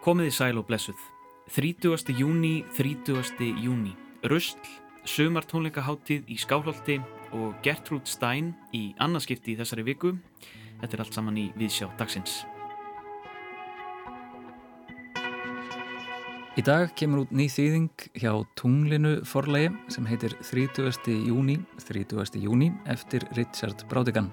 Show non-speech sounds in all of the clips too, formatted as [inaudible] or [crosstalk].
Komiði sæl og blessuð. 30. júni, 30. júni. Röstl, sömartónleikaháttíð í Skálholti og Gertrúd Stein í annarskipti í þessari viku. Þetta er allt saman í viðsjá dagsins. Í dag kemur út ný þýðing hjá Tunglinu forlægi sem heitir 30. júni, 30. júni eftir Richard Braudigan.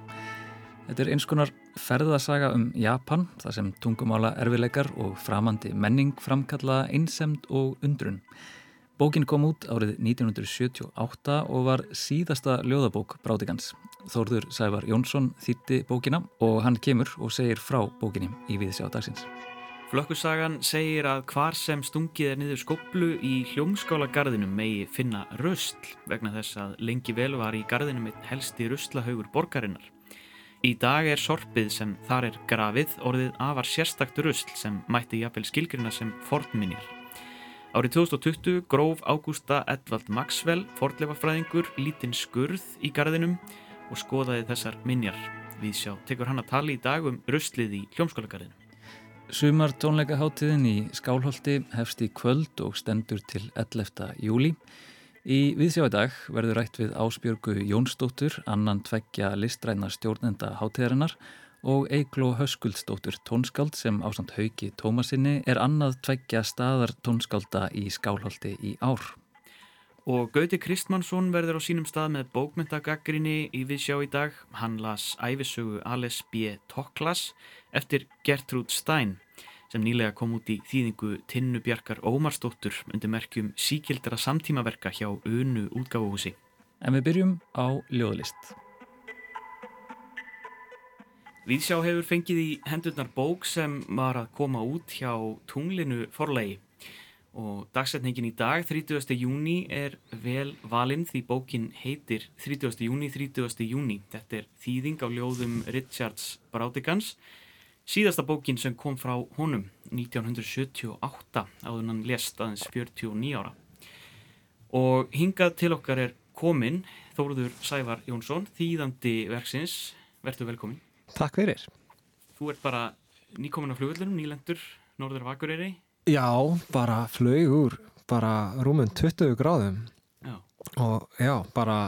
Þetta er eins konar ferðasaga um Japan, þar sem tungumála erfileikar og framandi menning framkalla einsemd og undrun. Bókin kom út árið 1978 og var síðasta ljóðabók Brádigans. Þórður Sævar Jónsson þýtti bókina og hann kemur og segir frá bókinni í viðsjá dagsins. Flökkussagan segir að hvar sem stungið er niður skoplu í hljómskálagarðinum megi finna röstl vegna þess að lengi vel var í garðinum einn helsti röstlahaugur borgarinnar. Í dag er sorpið sem þar er grafið orðið afar sérstakt rusl sem mætti jafnvel skilgrina sem fornminjar. Árið 2020 gróf Ágústa Edvald Maxwell, fornleifafræðingur, lítinn skurð í garðinum og skoðaði þessar minjar. Við sjá, tekur hann að tala í dag um ruslið í hljómskólagarðinu. Sumar tónleikaháttiðin í Skálholti hefst í kvöld og stendur til 11. júli. Í viðsjá í dag verður rætt við Ásbjörgu Jónsdóttur, annan tveggja listræna stjórnenda hátíðarinnar og Eigló Höskuldsdóttur tónskáld sem ásand haugi Tómasinni er annað tveggja staðar tónskálda í Skálholti í ár. Og Gauti Kristmannsson verður á sínum stað með bókmyndagaggrinni í viðsjá í dag. Hann las æfisögu Alice B. Toklas eftir Gertrúd Stein sem nýlega kom út í þýðingu Tinnu Bjarkar Ómarsdóttur undir merkjum síkildara samtímaverka hjá Unu útgáfuhúsi. En við byrjum á ljóðlist. Víðsjá hefur fengið í hendurnar bók sem var að koma út hjá tunglinu forlegi og dagsetningin í dag, 30. júni, er vel valinn því bókin heitir 30. júni, 30. júni. Þetta er þýðing á ljóðum Richards Braudigans Síðasta bókin sem kom frá honum 1978 áður hann lest aðeins 49 ára. Og hingað til okkar er komin Þóruður Sævar Jónsson, þýðandi verksins. Verður velkomin. Takk fyrir. Þú ert bara nýkomin á flugullunum, nýlendur, Norður Vakureyri. Já, bara flugur, bara rúmund 20 gráðum. Já. Og já, bara,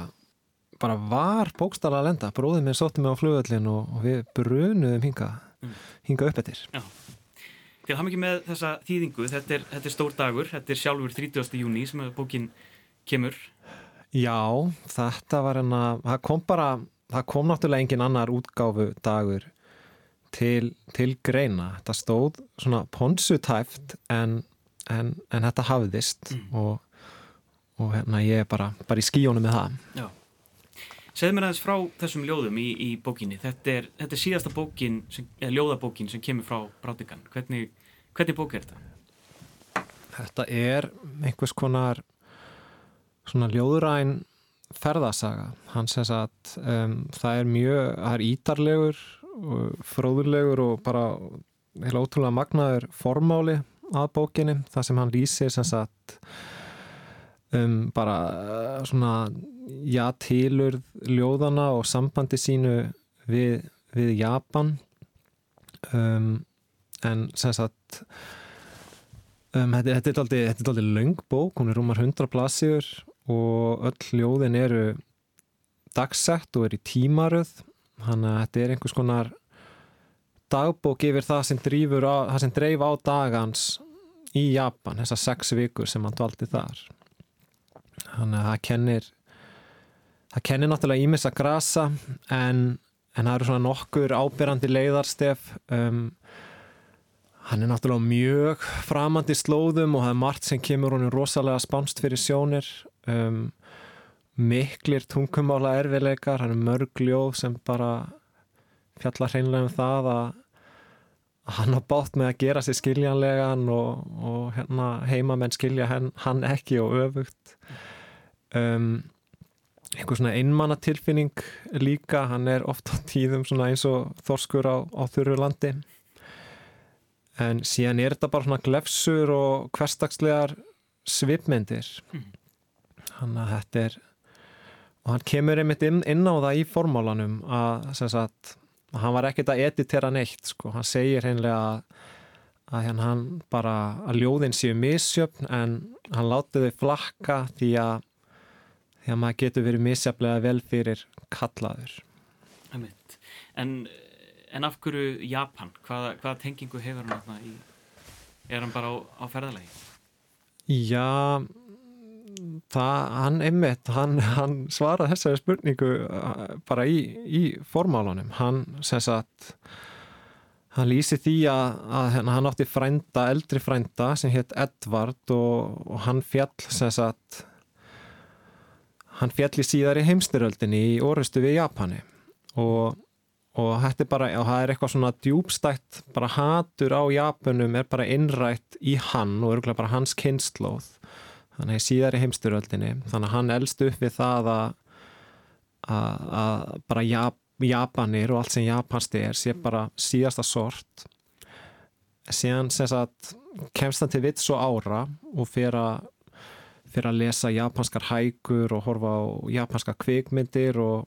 bara var bókstala að lenda. Bróðið mér sótti mig á flugullin og, og við brunuðum hingað. Hinga upp eftir. Já. Til haf mikið með þessa þýðingu. Þetta er, þetta er stór dagur, þetta er sjálfur 30. júni sem bókin kemur. Já, þetta var enna það kom bara, það kom náttúrulega engin annar útgáfu dagur til, til greina. Þetta stóð svona ponsutæft en, en, en þetta hafiðist mm. og, og hérna ég er bara, bara í skíjónu með það. Já Segð mér aðeins frá þessum ljóðum í, í bókinni. Þetta er, þetta er síðasta bókin, sem, ljóðabókin sem kemur frá Brátingan. Hvernig, hvernig bók er þetta? Þetta er einhvers konar svona ljóðuræn ferðasaga. Hann sess að um, það er mjög, það er ídarlegur, fróðurlegur og bara heila ótrúlega magnaður formáli að bókinni. Það sem hann lýsir sem sagt um bara svona já, tilurð ljóðana og sambandi sínu við, við Japan. Um, en sem sagt um, þetta, þetta er aldrei, löng bók, hún er rúmar 100 plassíur og öll ljóðin eru dagsett og er í tímaröð. Þannig að þetta er einhvers konar dagbók yfir það sem, á, það sem dreif á dagans í Japan, þessar sex vikur sem hann dvaldi þar. Þannig að það kennir það kennir náttúrulega ímis að grasa en, en það eru svona nokkur ábyrrandi leiðarstef um, hann er náttúrulega mjög framandi slóðum og það er margt sem kemur honum rosalega spánst fyrir sjónir. Um, miklir tungumála erfileikar, hann er mörgljóð sem bara fjallar hreinlega um það að hann á bátt með að gera sér skiljanlegan og, og hérna, heimamenn skilja hann, hann ekki og öfugt. Um einhver svona einmannatilfinning líka, hann er ofta tíðum svona eins og þorskur á, á þurru landi. En síðan er þetta bara svona glefsur og hverstagslegar svipmyndir. Hann að þetta er og hann kemur einmitt inn, inn á það í formálanum að, sagt, hann var ekkert að editera neitt sko. hann segir hreinlega að, að hérna hann bara að ljóðin séu misjöfn en hann láti þau flakka því að því að maður getur verið misjaflega vel fyrir kallaður. En, en af hverju Japan? Hvaða, hvaða tengingu hefur hann þarna í er hann bara á, á ferðalagi? Já það, hann einmitt hann, hann svaraði þessari spurningu uh, bara í, í formálunum hann sem sagt hann lýsi því að, að hérna, hann átti frænda, eldri frænda sem hétt Edvard og, og hann fjall sem sagt hann fjalli síðar í heimstyröldinni í orustu við Japani. Og, og þetta er bara, og það er eitthvað svona djúbstætt, bara hatur á Japanum er bara innrætt í hann og örgulega bara hans kynnslóð þannig síðar í heimstyröldinni þannig að hann elst upp við það að að, að bara Jap, Japanir og allt sem japansti er sé bara síðasta sort. Síðan sem sagt kemst hann til vitt svo ára og fyrir að fyrir að lesa japanskar hækur og horfa á japanska kvikmyndir og,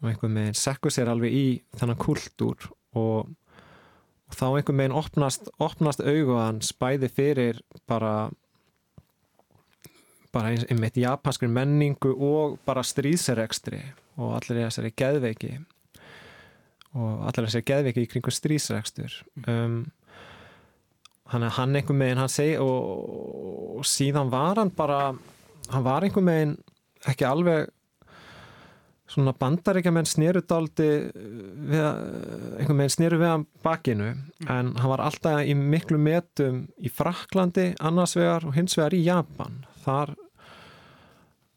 og einhvern veginn sekkur sér alveg í þennan kultúr og, og þá einhvern veginn opnast, opnast augu hans bæði fyrir bara bara einmitt japanskri menningu og bara stríðserekstri og allir þessari geðveiki og allir þessari geðveiki í kringu stríðserekstur um, hann er hann einhver meginn hann segi og, og síðan var hann bara hann var einhver meginn ekki alveg svona bandaríkjaman snerudaldi við, einhver meginn sneru við hann bakinu en hann var alltaf í miklu metum í Fraklandi annars vegar og hins vegar í Japan þar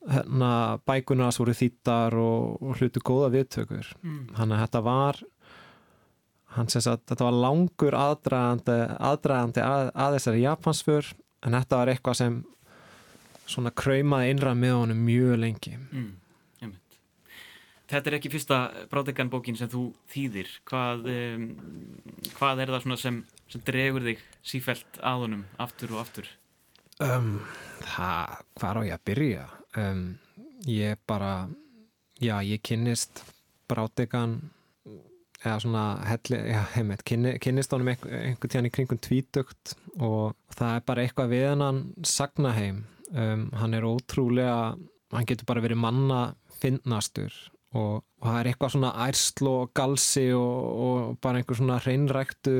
hérna, bækunas voru þýttar og, og hlutu góða viðtökur Mm. þannig að þetta var hann sem sagt, þetta var langur aðdragandi, aðdragandi að, að þessari japansför en þetta var eitthvað sem svona kraumaði innra með honum mjög lengi Mm. Þetta er ekki fyrsta Brádegan bókin sem þú þýðir hvað, um, hvað er það svona sem, sem dregur þig sífælt að honum aftur og aftur? um, það, hvað á ég að byrja um, ég bara já, ég kynnist Brádegan eða svona helli, já, heimitt, kynni, kynnist honum einhver, einhver tíðan í kringum tvítugt og það er bara eitthvað við hennan sagnaheim. Um, hann er ótrúlega hann getur bara verið manna finnastur og, og það er eitthvað svona ærsl og galsi og, og bara einhver svona hreinræktu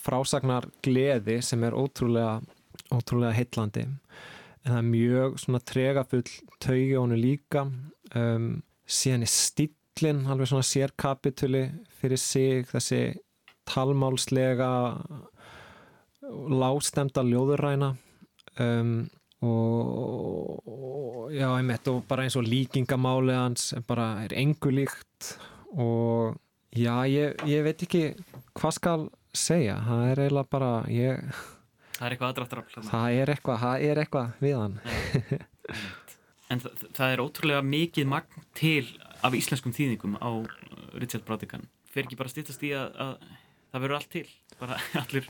frásagnar gleði sem er ótrúlega ótrúlega heitlandi en það er mjög svona tregafull taugi honum líka. Um, síðan er stíllinn alveg svona sérkapituli fyrir sig þessi talmálslega lágstemda ljóðuræna um, og, og já, einmitt og bara eins og líkingamáli hans bara er engu líkt og já, ég, ég veit ekki hvað skal segja, það er eiginlega bara ég, Það er eitthvað aðdráttarafl. þarna. það er eitthvað, það er eitthvað við hann En það, það er ótrúlega mikið magn til af íslenskum þýðingum á uh, Richard Brautigan. Fer ekki bara að stýttast í að, að það verður allt til, bara [laughs] allur,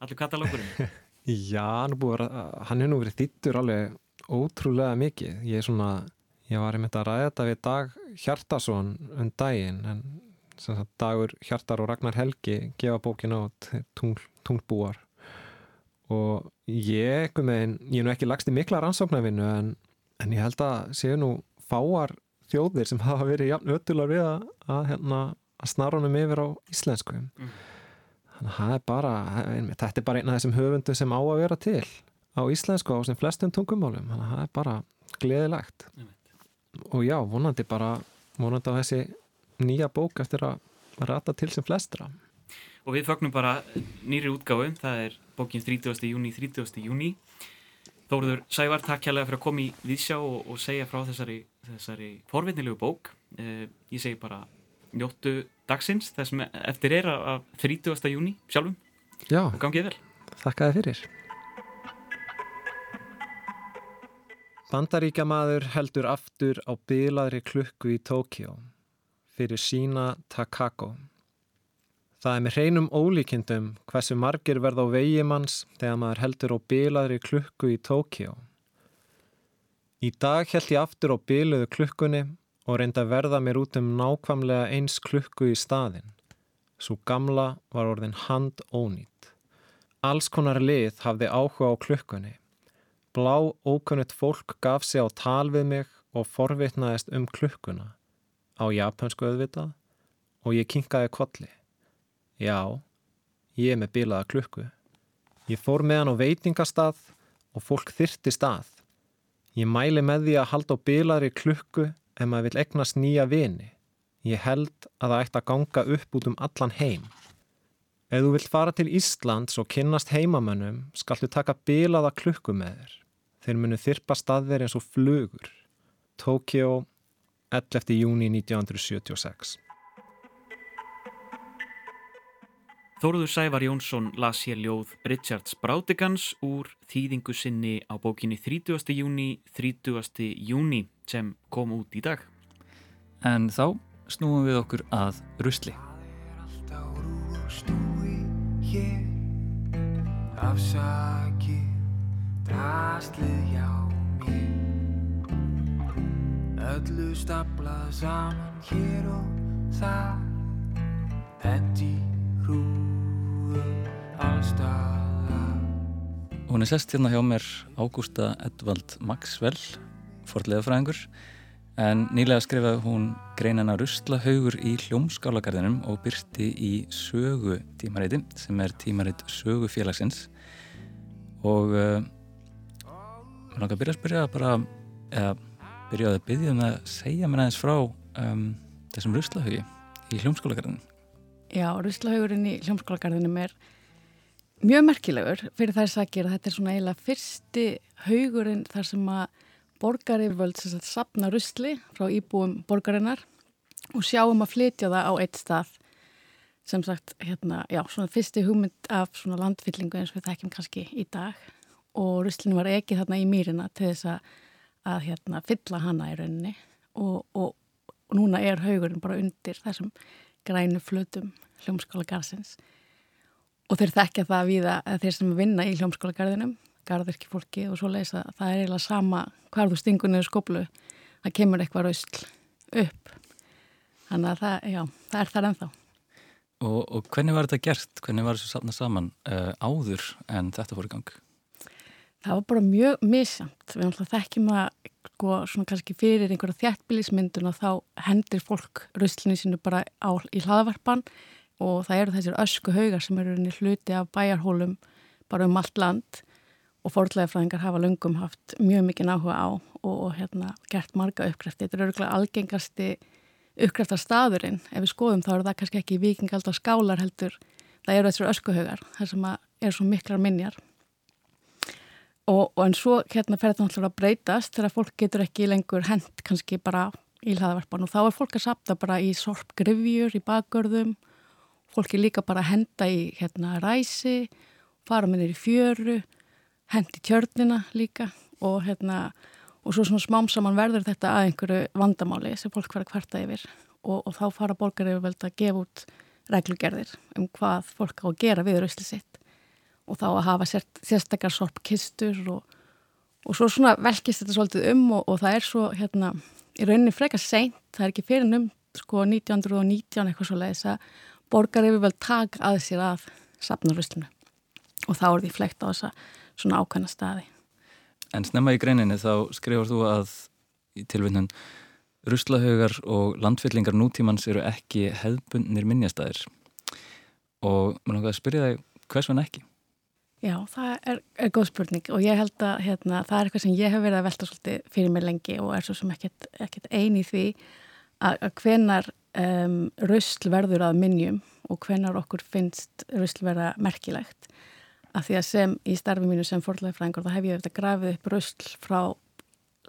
allur katalókurinn. [laughs] Já, búið, hann er nú verið þýttur alveg ótrúlega mikið. Ég er svona, ég var einmitt að ræða þetta við Dag Hjartason um daginn, en Dagur Hjartar og Ragnar Helgi gefa bókin át tungl, tunglbúar og ég, veginn, ég er nú ekki lagst í mikla rannsóknarvinnu en, en ég held að séu nú fáar þjóðir sem hafa verið jafn ötular við að, að, hérna, að snara honum yfir á íslensku. Mm. Þannig að það er bara, þetta er bara einn af þessum höfundum sem á að vera til á íslensku á sem flestum tungumálum. Þannig að það er bara gleðilegt. Og já, vonandi bara, vonandi á þessi nýja bók eftir að rata til sem flestra. Og við fögnum bara nýri útgáfu, það er bókin 30. júni, 30. júni. Þóruður Sævar, takk kærlega fyrir að koma í viðsjá og, og segja frá þessari, þessari forvinnilegu bók. Eh, ég segi bara njóttu dagsins, þess sem eftir er af 30. júni sjálfum Já, og gangið vel. þakka þið fyrir. Bandaríkjamaður heldur aftur á bilaðri klukku í Tókjó fyrir sína Takako. Það er með hreinum ólíkindum hversu margir verða á vegimanns þegar maður heldur á bilaðri klukku í Tókjó. Í dag held ég aftur á biluðu klukkunni og reynda að verða mér út um nákvæmlega eins klukku í staðinn. Svo gamla var orðin hand ónýtt. Alls konar lið hafði áhuga á klukkunni. Blá ókunnut fólk gaf sig á tal við mig og forvitnaðist um klukkuna. Á japansku auðvitað og ég kinkaði kolli. Já, ég með bilaða klukku. Ég fór með hann á veitingastað og fólk þyrti stað. Ég mæli með því að halda á bilaðri klukku ef maður vil egnast nýja vini. Ég held að það ætti að ganga upp út um allan heim. Ef þú vilt fara til Íslands og kynnast heimamönnum, skaltu taka bilaða klukku með þér. Þeir munu þyrpa staðver eins og flugur. Tókjó, 11. júni 1976. Þóruður Sævar Jónsson las hér ljóð Richards Brátigans úr þýðingu sinni á bókinni 30. júni, 30. júni sem kom út í dag. En þá snúum við okkur að rusli. Afsakið draslið hjá mér Öllu staplað saman hér og það allstaða Hún er sest hérna hjá mér Ágústa Edvald Maxwell, forðleðafræðingur en nýlega skrifaði hún greinina Ruslahaugur í hljómskálagarðinum og byrti í sögu tímareiti sem er tímareit sögufélagsins og uh, mér langar að byrja að spyrja bara, eða byrjaði að byrja um að segja mér aðeins frá um, þessum Ruslahaugi í hljómskálagarðinum. Já, Ruslahaugurinn í hljómskálagarðinum er mjög merkilegur fyrir þess að gera þetta er svona eiginlega fyrsti haugurinn þar sem að borgaryfirvöld sem sapna rusli frá íbúum borgarinnar og sjáum að flytja það á eitt stað. Sem sagt, hérna, já, svona fyrsti hugmynd af svona landfyllingu eins og við þekkjum kannski í dag. Og ruslinu var ekki þarna í mýrina til þess að, að hérna, fylla hana í rauninni. Og, og, og núna er haugurinn bara undir þessum grænu flutum hljómskála garðsins og þeir þekkja það við að þeir sem vinna í hljómskála garðinum garðirki fólki og svo leiðis að það er eiginlega sama hvar þú stingur niður skoblu það kemur eitthvað rausl upp þannig að það, já, það er þar ennþá Og, og hvernig var þetta gert? Hvernig var safna saman uh, áður en þetta fór í gang? Það var bara mjög misjamt við náttúrulega þekkjum að sko, svona kannski fyrir einhverja þjættbílismyndun og þá hendir fólk rauslinu sínu bara á, í hlaðvarpan og það eru þessir ösku haugar sem eru hluti af bæjarhólum bara um allt land og fórlæðifræðingar hafa löngum haft mjög mikið áhuga á og, og hérna, gert marga uppgræfti. Þetta er örgulega algengasti uppgræftar staðurinn. Ef við skoðum þá er það kannski ekki vikingaldar skálar heldur. Það eru þessar öskuhaugar, þar sem er svo miklar minjar. Og, og en svo hérna fer þetta náttúrulega að breytast þegar fólk getur ekki lengur hend kannski bara í hlaðavarpan og þá er fólk að sapta bara í sorpgrifjur, í bakgörðum. Fólk er líka bara að henda í hérna ræsi, fara með þeir í fjöru hendi tjörnina líka. Og hérna og svo svona smám saman verður þetta að einhverju vandamáli sem fólk verður kvarta yfir. Og, og þá fara borgar yfir vel að gefa út reglugerðir um hvað fólk á að gera við rösli sitt og þá að hafa sérstakar sorp kistur og, og svo svona velkist þetta svolítið um og, og það er svo hérna í rauninni frekar seint, það er ekki fyrir um sko 1919 eitthvað svo leiðis að borgar yfir vel tak að sér að sapna röslinu og þá er því flekt á þessa svona ákvæmna staði. En snemma í greininni þá skrifar þú að í tilvinnun ruslahaugar og landfyllingar nútímans eru ekki hefðbundnir minnjastæðir og maður langar að spyrja þig hvers vegna ekki? Já, það er, er góð spurning og ég held að hérna, það er eitthvað sem ég hef verið að velta svolítið fyrir mig lengi og er svo sem ekkert, eini því að, að hvenar um, rusl verður að minnjum og hvenar okkur finnst rusl verða merkilegt. Að því að sem í starfi mínu sem forðlægfræðingur þá hef ég eftir að grafið upp röstl frá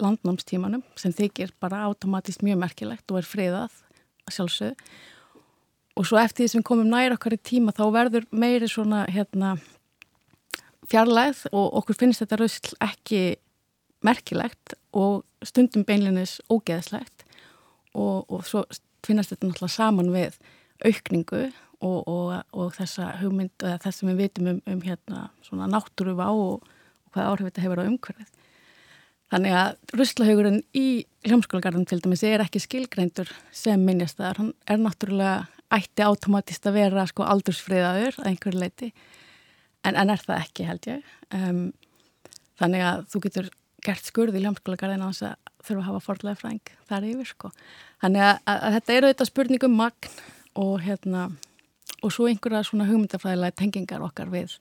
landnámstímanum sem þykir bara automatist mjög merkilegt og er friðað að sjálfsög og svo eftir því sem komum nær okkar í tíma þá verður meiri svona hérna fjarlæð og okkur finnst þetta röstl ekki merkilegt og stundum beinlinis ógeðslegt og, og svo finnast þetta náttúrulega saman við aukningu og, og, og þessa hugmynd eða þess sem við vitum um, um hérna svona náttúruva og, og hvað áhrif þetta hefur á umhverfið. Þannig að ruslahaugurinn í hljómskólagarðum til dæmis er ekki skilgreindur sem minnjastæðar. Hann er náttúrulega ætti automatist að vera sko aldursfriðaður að einhverju leiti en, en er það ekki held ég. Um, þannig að þú getur gert skurð í ljómskólagarðin á þess að þurfa að hafa forðlega fræng þar yfir sko. Þannig að, að, þetta eru þetta spurningum magn og hérna og svo einhverja svona hugmyndafræðilega tengingar okkar við,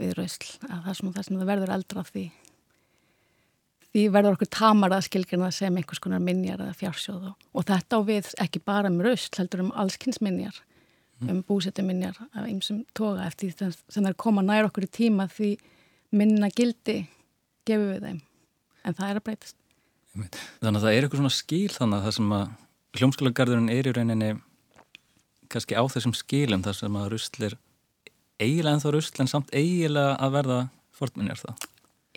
við rausl. Að það sem, það sem það verður eldra því því verður okkur tamar að skilgjana sem einhvers konar minjar eða fjársjóð og, og þetta á við ekki bara um rausl heldur um allskynnsminjar. Um búsettuminjar af einsum toga eftir því sem það er koma nær okkur í tíma því minna gildi gefur við þeim. En það er að breytast. Þannig að það er eitthvað svona skil þannig að það sem að hljómskólagarðurinn er í rauninni kannski á þessum skilum þar sem að ruslir eiginlega en þá rusl en samt eiginlega að verða fortminjar það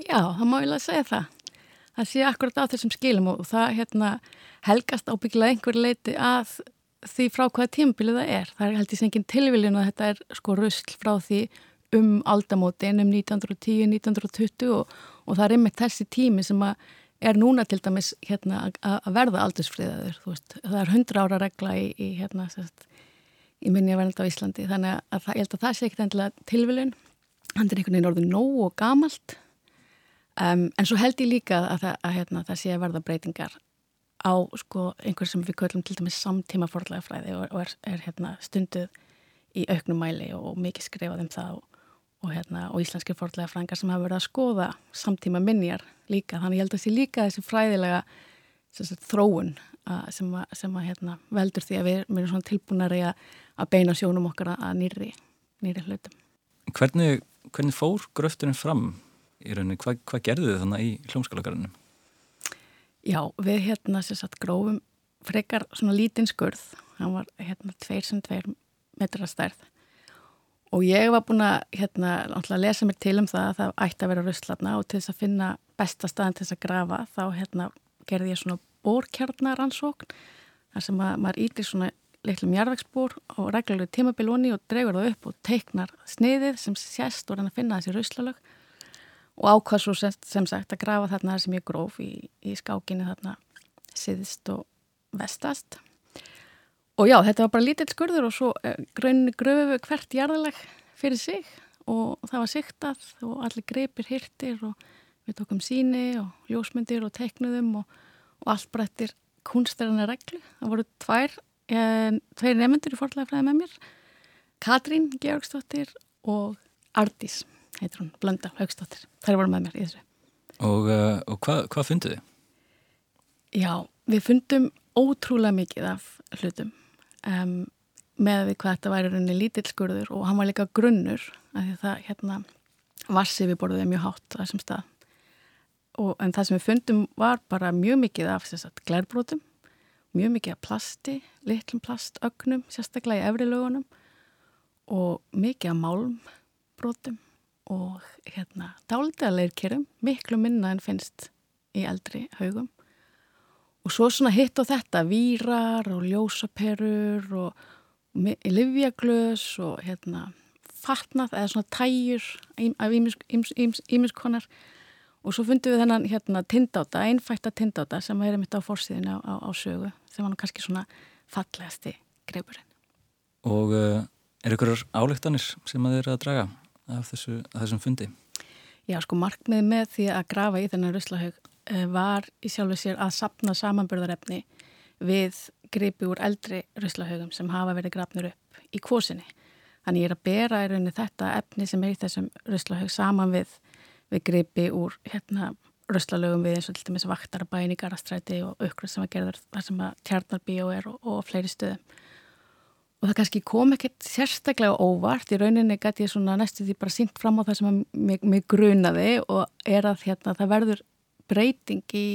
Já, það má ég lega segja það. Það sé akkurat á þessum skilum og það hérna, helgast ábyggilega einhver leiti að því frá hvaða tímabilið það er. Það er held í sengin tilviljun og þetta er sko rusl frá því um aldamótin um 1910-1920 og, og það er einmitt þessi tími sem að er núna til dæmis hérna, að verða aldursfriðaður það er hundra ára regla í, í, hérna, sest, í minni að verða á Íslandi. Þannig að það, ég held að það sé ekkert endilega tilviljun. Hann er einhvern veginn orðið nóg og gamalt. Um, en svo held ég líka að, að, að hérna, það sé að verða breytingar á sko, einhver sem við köllum til dæmis samtíma forðlega fræði og, og er, er hérna, stunduð í auknum mæli og mikið skrifað um það og og, hérna, og íslenski fórlega frængar sem hafa verið að skoða samtíma minjar líka. Þannig ég held að sé líka þessi fræðilega sagt, þróun að, sem, að, sem að hérna, veldur því að við erum svona tilbúinari að, beina sjónum okkar að nýri, nýri hlutum. Hvernig, hvernig fór gröfturinn fram í rauninni? Hva, hvað gerðu þið þannig í hljómskólagarðinu? Já, við hérna sagt grófum frekar svona lítinn skurð. Hann var hérna tveir sem tveir metra stærð Og ég var búin að hérna, lesa mér til um það að það ætti að vera röstlarna og til þess að finna besta staðin til þess að grafa þá hérna, gerði ég svona bórkjarnaransókn þar sem að, maður ítir svona litlum jarðvegsbúr og reglulega tímabilóni og dregur það upp og teiknar sniðið sem sést og reyna að finna þessi röstlalög og ákvað svo sem, sem sagt að grafa þarna sem ég gróf í, í skákinni þarna siðist og vestast. Og já, þetta var bara lítill skurður og svo eh, gröfu hvert jarðaleg fyrir sig. Og það var siktað og allir greipir hirtir og við tókum síni og ljósmyndir og teknuðum og, og allt bara eftir kunstæðarna reglu. Það voru tvær, eh, tveir nefnendur í forlæðafræði með mér, Katrín Georgsdóttir og Ardís, heitir hún, Blönda Haugsdóttir. Þær voru með mér í þessu. Og, uh, og hvað hva funduð þið? Já, við fundum ótrúlega mikið af hlutum um, með því hvað þetta væri rauninni lítilskurður og hann var líka grunnur af því það hérna vassi við borðið mjög hátt á þessum stað og, en það sem við fundum var bara mjög mikið af sagt, glærbrótum mjög mikið af plasti litlum plastögnum, sérstaklega í efri lögunum og mikið af málmbrótum og hérna dálítið að leirkerum miklu minna en finnst í eldri haugum. Og svo svona hitt á þetta vírar og ljósaperur og livjaglös og hérna fatnað eða svona tæjur af ímiskonar og svo fundum við þennan hérna tindáta, einfætta tindáta sem er mitt á fórsíðinu á, á, á sögu sem var nú kannski svona fallegasti greipurinn. Og uh, er ykkur álektanir sem að eru að draga af þessu, þessum fundi? Já, sko markmið með því að grafa í þennan ruslahaug Eh, var í sjálfu sér að sapna samanbörðarefni við gripi úr eldri ruslahögum sem hafa verið grafnur upp í kvosinni. Þannig ég er að bera í rauninni þetta efni sem er í þessum ruslahög saman við, við gripi úr hérna ruslalögum við eins og til dæmis vaktarabæin í Garastræti og aukkur sem að gerður þar sem að tjarnarbíó er og, og fleiri stöðum. Og það kannski kom ekkert sérstaklega óvart, í rauninni gæti ég svona næstu því bara sínt fram á það sem mig, mig grunaði og er að hérna, það verður breyting í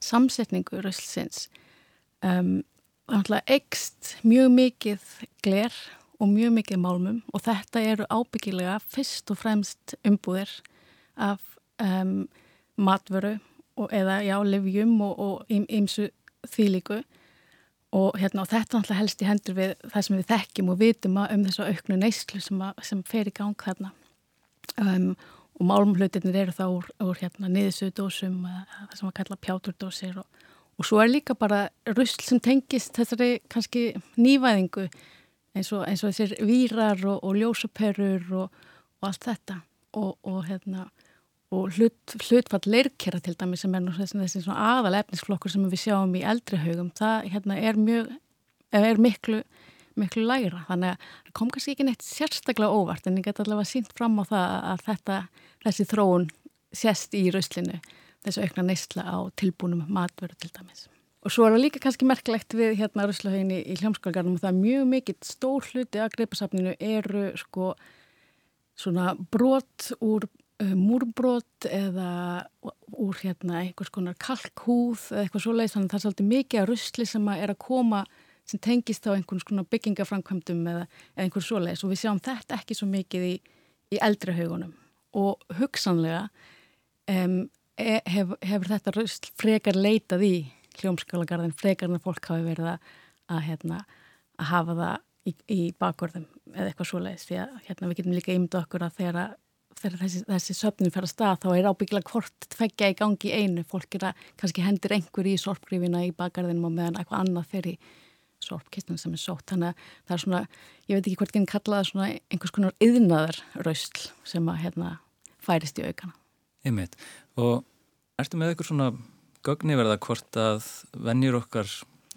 samsetningu röðsins um, ekst mjög mikið gler og mjög mikið málmum og þetta eru ábyggilega fyrst og fremst umbúðir af um, matvöru og, eða já, livjum og ymsu þýliku og, hérna, og þetta alltaf helst í hendur við það sem við þekkjum og vitum um þessu auknu neyslu sem, að, sem fer í gang þarna. Um, og málumhlutinir eru þá úr, úr hérna, niðursöðdósum það sem að kalla pjáturdósir og, og svo er líka bara rusl sem tengist þessari kannski nývæðingu eins og, eins og þessir vírar og, ljósaperur og, allt þetta. Og hérna og hlut, hlutfall leirkera til dæmi sem er þessi, aðal efnisflokkur sem við sjáum í eldri haugum það hérna, er mjög er miklu, miklu lægra. Þannig að það kom kannski ekki neitt sérstaklega óvart en ég get allavega sínt fram á það að þetta, þessi þróun sést í rauslinu þessu aukna neysla á tilbúnum matveru til dæmis. Og svo er það líka kannski merkilegt við hérna Ruslahauðinni í hljómskólagarnum og það er mjög mikill stór hluti af greipasafninu eru sko svona brot úr múrbrot eða úr hérna einhvers konar kalkhúð eða eitthvað svo leiðis þannig að það er svolítið mikið af rusli sem er að koma sem tengist á einhvers konar byggingafrankvæmdum eða, eða einhvers svo leiðis og við sjáum þetta ekki svo mikið í, í eldri haugunum og hugsanlega um, hef, hefur þetta rusl frekar leitað í hljómskálagarðin frekar en að fólk hafi verið að, að, hérna, að hafa það í, í bakgörðum eða eitthvað svo leiðis því að hérna, við getum líka ímynda okkur að þegar, þegar þessi, þessi söpnum fer að stað þá er ábyggla hvort tveggja í gangi einu fólk er að kannski hendir einhver í sorpgrífina í bakgarðinum og meðan eitthvað annað fer í sorpkistun sem er sótt þannig að það er svona, ég veit ekki hvort ekki kallaða svona einhvers konar yðnaðar rausl sem að hérna færist í aukana Einmitt. og ertu með eitthvað svona gögni verða hvort að vennjur okkar,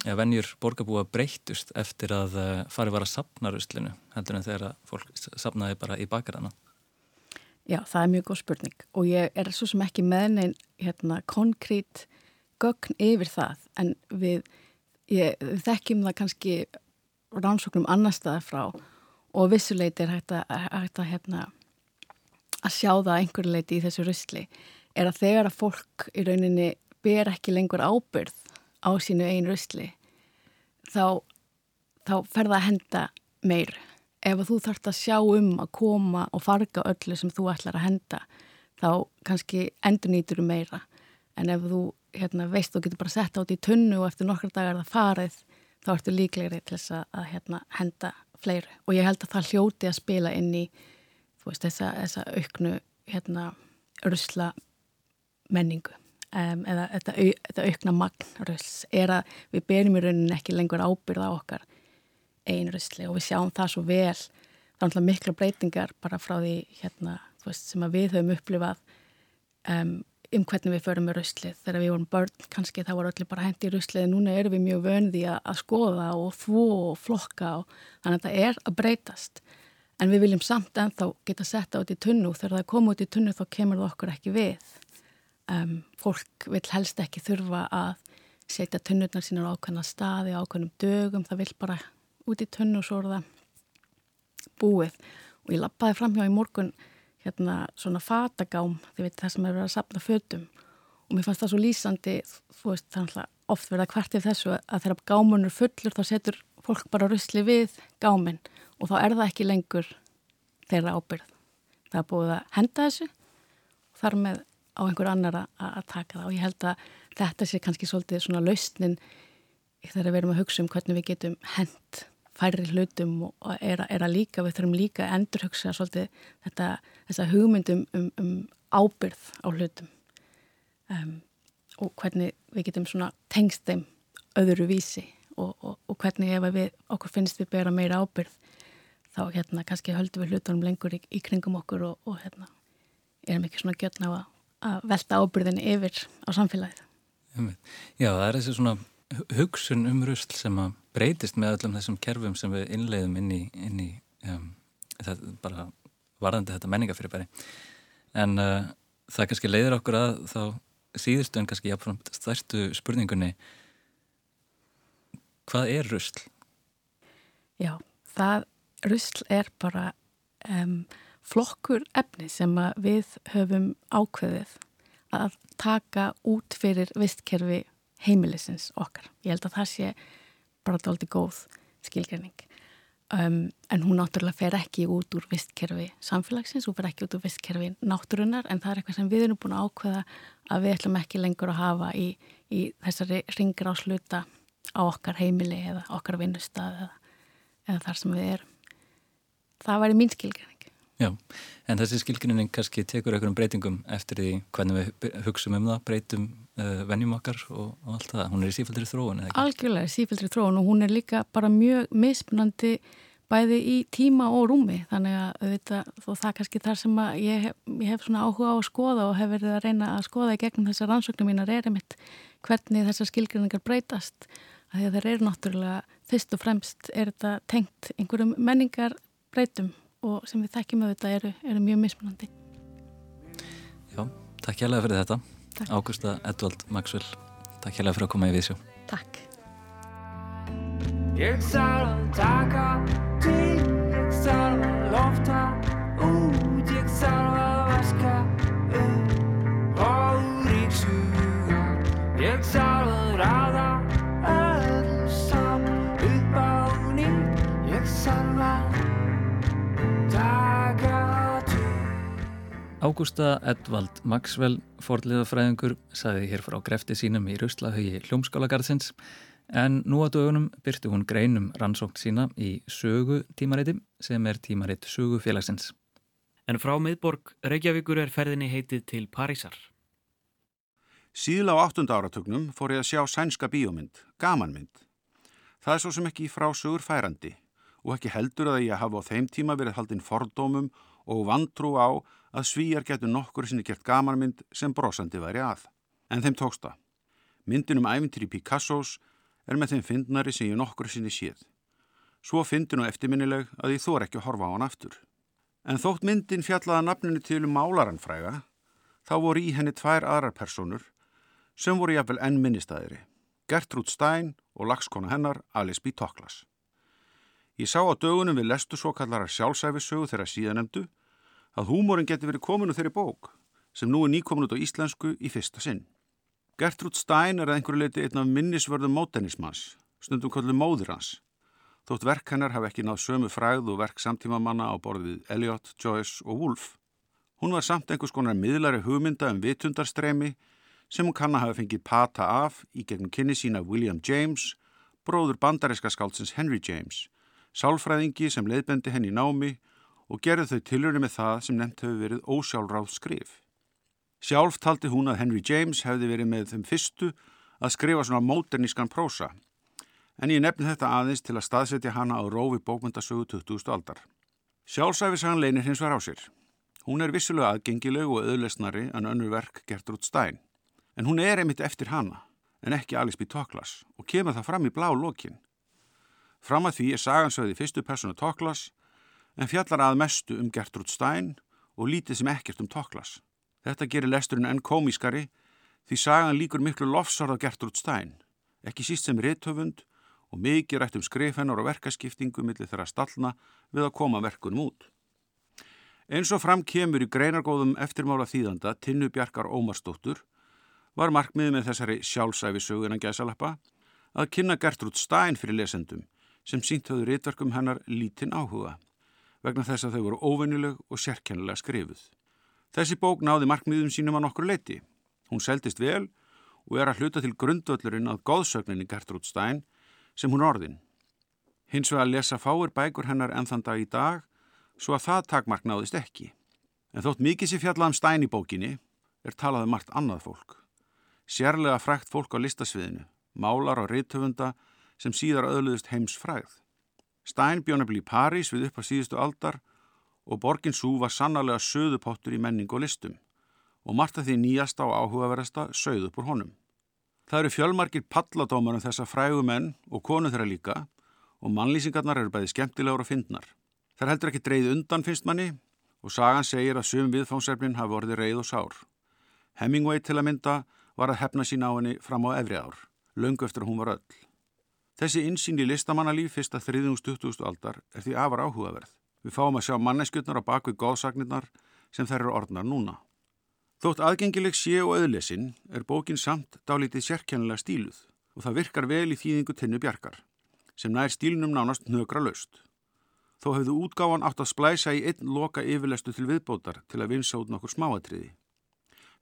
eða vennjur borgarbúa breytust eftir að eh, farið var að sapna ruslinu, heldur en þegar fólk sapnaði bara í bakarana? Já, það er mjög góð spurning. Og ég er svo sem ekki með neinn hérna, konkrét gögn yfir það. En við, ég, við þekkjum það kannski rannsóknum annar staðar frá. Og vissuleiti er hægt að, hægt að, hérna, að sjá það einhverju leiti í þessu rusli. Er að þegar að fólk í rauninni ber ekki lengur ábyrð á sínu einu röstli þá, þá ferða að henda meir. Ef þú þarfst að sjá um að koma og farga öllu sem þú ætlar að henda þá kannski endur nýtur um meira. En ef þú hérna, veist þú getur bara sett átt í tunnu og eftir nokkar dagar það farið þá ertu líklegri til þess að, hérna, henda fleiru. Og ég held að það hljóti að spila inn í veist, þessa, þessa auknu hérna, rusla menningu um, eða þetta, aukna magnröðs er að við berjum í rauninni ekki lengur ábyrða okkar einröðsli og við sjáum það svo vel. Það er mikla breytingar bara frá því hérna, veist, sem við höfum upplifað um, um hvernig við förum með röðslið þegar við vorum börn kannski þá var allir bara hendi í röðslið núna erum við mjög vöndi að, að skoða og þvó og flokka og þannig að það er að breytast. En við viljum samt ennþá geta setta út í tunnu þegar það kom út í tunnu þá kemur það okkur ekki við. Um, fólk vil helst ekki þurfa að setja tunnurnar sínar ákveðna staði ákveðnum dögum, það vil bara út í tunnu og svo er það búið. Og ég lappaði fram hjá í morgun hérna svona fatagám þið veit það sem er verið að sapna fötum. Og mér fannst það svo lýsandi þú veist þannig að oft verða hvert ef þessu að þegar gámunur fullur þá setur fólk bara rusli við gáminn. Og þá er það ekki lengur þeirra ábyrð það er búið að henda þessu og þar með á einhver annar að taka það. Og ég held að þetta sé kannski svolítið svona lausnin þegar við erum að hugsa um hvernig við getum hend færri hlutum og er, er að líka, við þurfum líka að endurhugsa svolítið þetta, þessa hugmyndum um, um ábyrð á hlutum um, og hvernig við getum svona tengst þeim öðru vísi og, og, og hvernig ef við okkur finnst við bera meira ábyrð þá hérna kannski höldum við hlutunum lengur í, í kringum okkur og, og hérna erum ekki svona gjörna á að að velta ábyrðin yfir á samfélagið. Já, það er þessi svona hugsun um rusl sem að breytist með öllum þessum kerfum sem við innleiðum inn í, inn í um, það bara varðandi þetta menningafyrirbæri. En uh, það kannski leiðir okkur að þá síðustu en kannski jáfnfram stærstu spurningunni hvað er rusl? Já, það rusl er bara um, flokkur efni sem við höfum ákveðið að taka út fyrir vistkerfi heimilisins okkar. Ég held að það sé bara doldi góð skilgjarning. Um, en hún náttúrulega fer ekki út úr vistkerfi samfélagsins, hún fer ekki út úr vistkerfi náttúrunar en það er eitthvað sem við erum búin að ákveða að við ætlum ekki lengur að hafa í, í þessari ringur á sluta á okkar heimili eða okkar vinnustad eða, eða þar sem við erum. Það væri mín skilgjarning. Já, en þessi skilgrinning kannski tekur einhverjum breytingum eftir því hvernig við hugsaum um það, breytum uh, vennjum okkar og, og allt það. Hún er í sífældri þróun, eða ekki? Algjörlega, sífældri þróun og hún er líka bara mjög mismunandi bæði í tíma og rúmi þannig að þetta, það er kannski þar sem ég ég hef svona áhuga á að skoða og hef verið að reyna að skoða í gegnum þessar rannsóknum mínar er einmitt hvernig þessar skilgrinningar breytast að þeir eru náttúrulega fyrst og fremst er þetta tengt einhverjum menningar breytum og sem við þekkjum auðvitað eru, eru mjög mismunandi Já, takk hjálpa fyrir þetta Takk. Ágústa Edvald Maxwell Takk hjálpa fyrir að koma í Vísjó Takk Ég þarf að taka til, ég þarf að lofta út, ég þarf að vaska upp og ríksuga. Ég þarf Ágústa Edvald Maxwell, forliðafræðingur, saði hér frá grefti sínum í Ruslahauði Hljómskálagarðsins En nú á dögunum byrtu hún greinum rannsókt sína í sögu tímariti sem er tímarit sögu félagsins. En frá miðborg Reykjavíkur er ferðinni heitið til Parísar. Síðla á áttunda áratugnum fór ég að sjá sænska bíómynd, gamanmynd. Það er svo sem ekki frá sögur færandi og ekki heldur að ég hafa á þeim tíma verið haldinn fordómum og vantrú á að svíjar getur nokkur sinni gert gamanmynd sem brosandi væri að. En þeim tóksta. Myndin um æfintir í Picassos er með þeim fyndnari sem ég nokkur sinni séð. Svo fyndin og eftirminnileg að ég þór ekki að horfa á hann aftur. En þótt myndin fjallaða nafninu til um málaranfræga, þá voru í henni tvær aðrar personur sem voru jafnvel enn minnistæðiri. Gertrúd Stein og lagskona hennar Alice B. Toklas. Ég sá á dögunum við lestu svo kallara sjálfsæfisögu þeirra síðanemdu að húmórin geti verið kominu þeirri bók sem nú er nýkomin út á íslensku í fyrsta sinn. Gertrúd Stein er að einhverju leiti einn af minnisvörðum mótennismans, stundum kollu móður hans. Þótt verk hennar hafi ekki náð sömu fræð og verk samtímamanna á borðið Eliot, Joyce og Woolf. Hún var samt einhvers konar miðlari hugmynda um vitundarstremi sem hún kann að hafa fengið pata af í gegnum kynni sína William James, bróður bandaríska skáldsins Henry James, sálfræðingi sem leiðbendi henni námi og gerði þau tilurinn með það sem nefnt hefur verið ósjálfráð skrif. Sjálf taldi hún að Henry James hefði verið með þeim fyrstu að skrifa svona móternískan prósa, en ég nefni þetta aðeins til að staðsetja hana á rófi bókmyndasögu 20. aldar. Sjálfsæfisagan leinir hins var á sér. Hún er vissulega aðgengileg og öðlesnari en önnur verk Gertrúd Stein, en hún er einmitt eftir hana, en ekki Alice B. Toklas, og kemur það fram í blá lokin. Fram að því er sagansögði fyrstu personu Toklas, en fjallar að mestu um Gertrúd Stein og lítið sem ekkert um Toklas. Þetta gerir lesturinn enn komískari því sagan líkur miklu lofsarð á Gertrúd Stein, ekki síst sem rithöfund og mikið rætt um skrif hennar og verkaskiptingu millir þeirra stallna við að koma verkunum út. Eins og fram kemur í greinargóðum eftirmála þýðanda Tinnu Bjarkar Ómarsdóttur var markmiðið með þessari sjálfsæfisögunan gæsalappa að kynna Gertrúd Stein fyrir lesendum sem sínt höfðu ritverkum hennar lítinn áhuga vegna þess að þau voru óvennileg og sérkennilega skrifuð. Þessi bók náði markmiðum sínum að nokkur leiti. Hún seldist vel og er að hluta til grundvöllurinn að góðsögninni Gertrúd Stein sem hún orðin. Hins vegar lesa fáir bækur hennar enn þann dag í dag svo að það takmark náðist ekki. En þótt mikið sé fjallað um Stein í bókinni er talað um margt annað fólk. Sérlega frækt fólk á listasviðinu, málar og reythöfunda sem síðar öðluðist heims fræð. Stein bjónabli í París við upp á síðustu aldar og borgin svo var sannarlega söðupottur í menning og listum og margt að því nýjasta og áhugaverðasta sögð upp úr honum. Það eru fjölmarkir palladómar um þessa frægu menn og konu þeirra líka og mannlýsingarnar eru bæði skemmtilegur og fyndnar. Það heldur ekki dreyð undan finnst manni og sagan segir að sum viðfánsefnin hafi orðið reið og sár. Hemingway til að mynda var að hefna sín á henni fram á efri ár, löngu eftir að hún var öll. Þessi insýn í listamannalíf fyrsta þriðjumst 20. aldar er því afar áhugaverð. Við fáum að sjá manneskjötnar á bakvið góðsagnirnar sem þær eru orðnar núna. Þótt aðgengileg sé og auðlesin er bókin samt dálítið sérkennilega stíluð og það virkar vel í þýðingu tennu bjarkar sem nær stílnum nánast nögra löst. Þó hefðu útgáfan átt að splæsa í einn loka yfirlestu til viðbótar til að vinsa út nokkur smáatriði.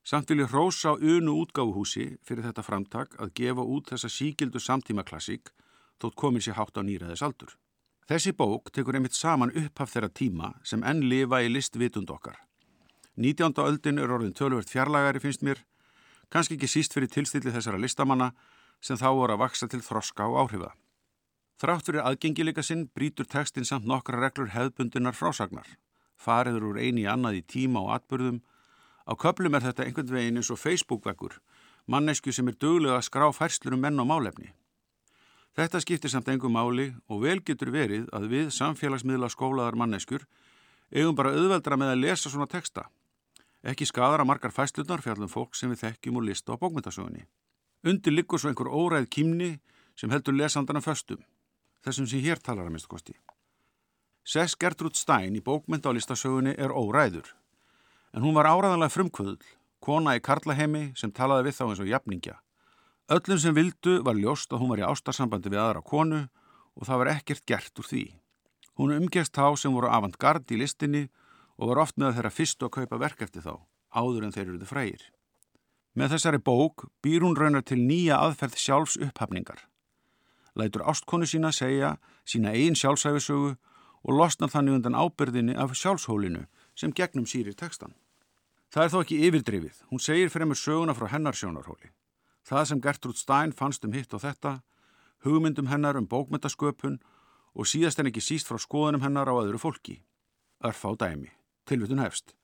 Samt vil ég hrósa á unu útgáfuhúsi fyrir þetta framtak að gefa út þessa síkildu samtímaklassík þótt komin sér hátt á nýraðis aldur. Þessi bók tekur einmitt saman upphaf þeirra tíma sem enn lifa í listvitund okkar. 19. öldin er orðin tölvört fjarlagari finnst mér, kannski ekki síst fyrir tilstilli þessara listamanna sem þá voru að vaksa til þroska og áhrifa. Þrátt fyrir aðgengileika sinn brítur textin samt nokkra reglur hefðbundinar frásagnar. Fariður úr eini annað í tíma og atbyrðum. Á köplum er þetta einhvern veginn eins og Facebook-veggur, mannesku sem er dögulega að skrá færslur um menn og málefni. Þetta skiptir samt engum máli og vel getur verið að við samfélagsmiðla skólaðar manneskur eigum bara auðveldra með að lesa svona texta. Ekki skadar að margar fæslunar fjallum fólk sem við þekkjum og lista á bókmyndasögunni. Undir liggur svo einhver óræð kýmni sem heldur lesandana föstum, þessum sem hér talar að minnstu kosti. Sess Gertrúd Stein í bókmynda á listasögunni er óræður, en hún var áræðanlega frumkvöðul, kona í Karlahemi sem talaði við þá eins og jafningja. Öllum sem vildu var ljóst að hún var í ástarsambandi við aðra konu og það var ekkert gert úr því. Hún umgest þá sem voru avantgard í listinni og var oft með þeirra fyrstu að kaupa verk eftir þá, áður en þeir eruðu frægir. Með þessari bók býr hún raunar til nýja aðferð sjálfs upphafningar. Lætur ástkonu sína segja sína eigin sjálfsæfisögu og losnar þannig undan ábyrðinni af sjálfshólinu sem gegnum sýrir tekstan. Það er þó ekki yfirdrifið, hún segir fremur söguna frá hennar sjónarhóli. Það sem Gertrúd Stein fannst um hitt og þetta, hugmyndum hennar um bókmyndasköpun og síðast en ekki síst frá skoðunum hennar á öðru fólki. Örf á dæmi. Tilvitun hefst.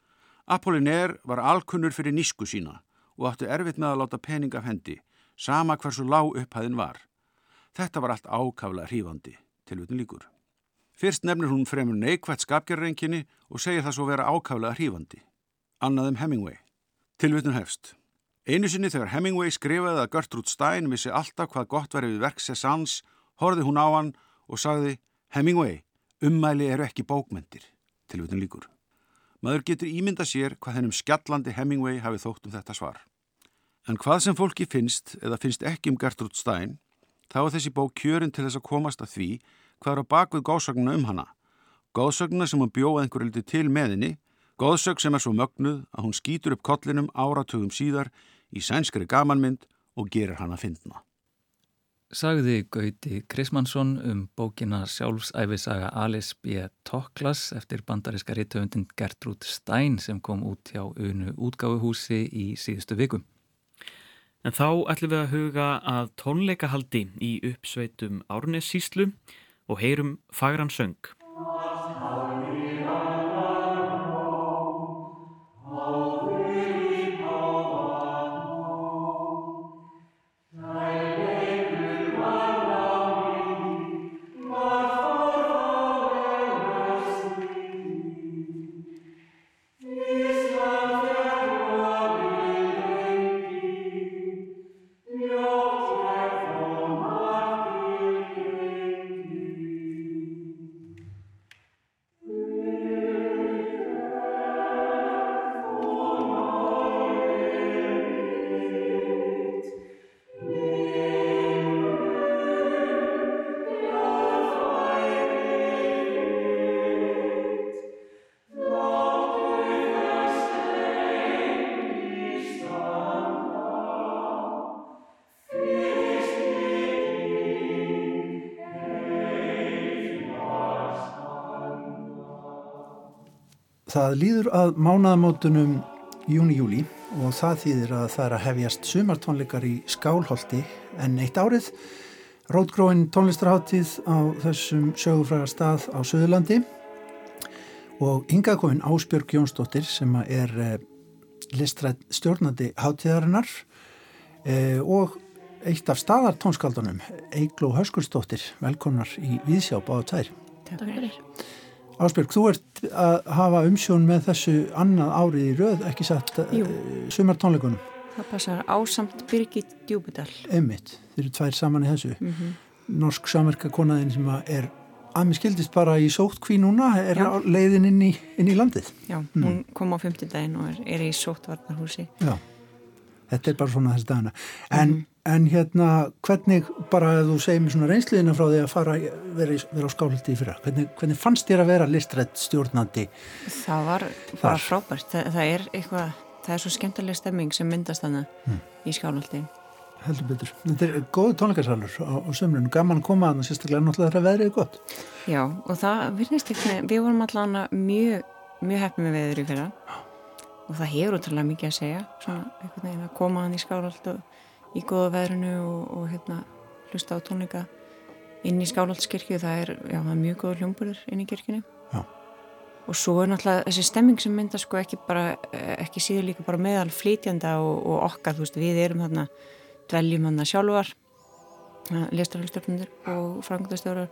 Apollinaire var alkunnur fyrir nísku sína og átti erfitt með að láta pening af hendi, sama hversu lág upphæðin var. Þetta var allt ákaflega hrífandi, tilvitun líkur. Fyrst nefnir hún fremur neikvægt skapgerrenginni og segir það svo vera ákaflega hrífandi. Annaðum Hemingway. Tilvitun hefst. Einu sinni þegar Hemingway skrifaði að Gertrúd Stein vissi alltaf hvað gott verið við verk Cézannes, horfið hún á hann og sagði Hemingway, ummæli eru ekki bókmentir. Tilvitun líkur. Maður getur ímynda sér hvað hennum skjallandi Hemingway hafi þótt um þetta svar. En hvað sem fólki finnst eða finnst ekki um Gertrúd Stein, þá er þessi bók kjörin til þess að komast að því hvað er á bakvið góðsögnuna um hana. Góðsögnuna sem hún bjóða einhverju liti til meðinni, góðsögn sem er svo mögnuð að hún skýtur upp kollinum áratugum síðar í sænskri gamanmynd og gerir hana að fyndna sagði Gauti Krismansson um bókina sjálfsæfisaga Alice B. Toklas eftir bandariska rítöfundin Gertrúd Stein sem kom út hjá unu útgáfuhúsi í síðustu vikum. En þá ætlum við að huga að tónleikahaldi í uppsveitum Árnessíslu og heyrum fagran söng. Það líður að mánaðamótunum júni-júli og það þýðir að það er að hefjast sumartónleikar í Skálholti en eitt árið. Rótgróin tónlistarháttíð á þessum sögufræga stað á Suðurlandi og yngaðkóin Ásbjörg Jónsdóttir sem er eh, listrætt stjórnandi háttíðarinnar eh, og eitt af staðartónskaldunum Eigló Höskursdóttir velkomnar í Víðsjá báða tær Takk fyrir. Ásbjörg, þú ert að hafa umsjón með þessu annað árið í röð, ekki satt Jú. uh, sumar tónleikunum. Það passar ásamt Birgit Djúbudal. Einmitt, þeir eru tvær saman í þessu. Mm -hmm. Norsk samverka konaðin sem er að mér skildist bara í sóttkví núna, er Já. leiðin inn í, inn í landið. Já, Mm. hún kom á 50 daginn og er, er í sóttvarnarhúsi. Já, þetta er bara svona þessi dagana. En, Mhm. En hérna, hvernig, bara að þú segir mér svona reynsliðina frá því að fara, vera, vera á skálhaldi í fyrra, hvernig, hvernig fannst þér að vera listrætt stjórnandi? Það var bara Þar. frábært. Það, það er eitthvað, það er svo skemmtileg stemming sem myndast þannig Mm. í skálhaldi. Heldur betur. Þetta er góðu tónleikasalur á, á sömrunu, gaman koma að það sérstaklega náttúrulega þegar veðrið er gott. Já, og það virðist ekki, við vorum allan mjög, mjög heppið með veður í fyrra og það hefur útrúlega mikið að segja, svona í góða veðrinu og, og hérna hlusta á tónleika inn í Skálhaldskirkju, það er, já, það er mjög góður hljómburður inn í kirkjunni. Já. og svo er náttúrulega þessi stemming sem mynda sko ekki bara ekki síður líka bara meðal flytjanda og, og okkar, þú veist, við erum þarna dveljum þarna sjálfar listarhaldstjórnundur og frangundastjórar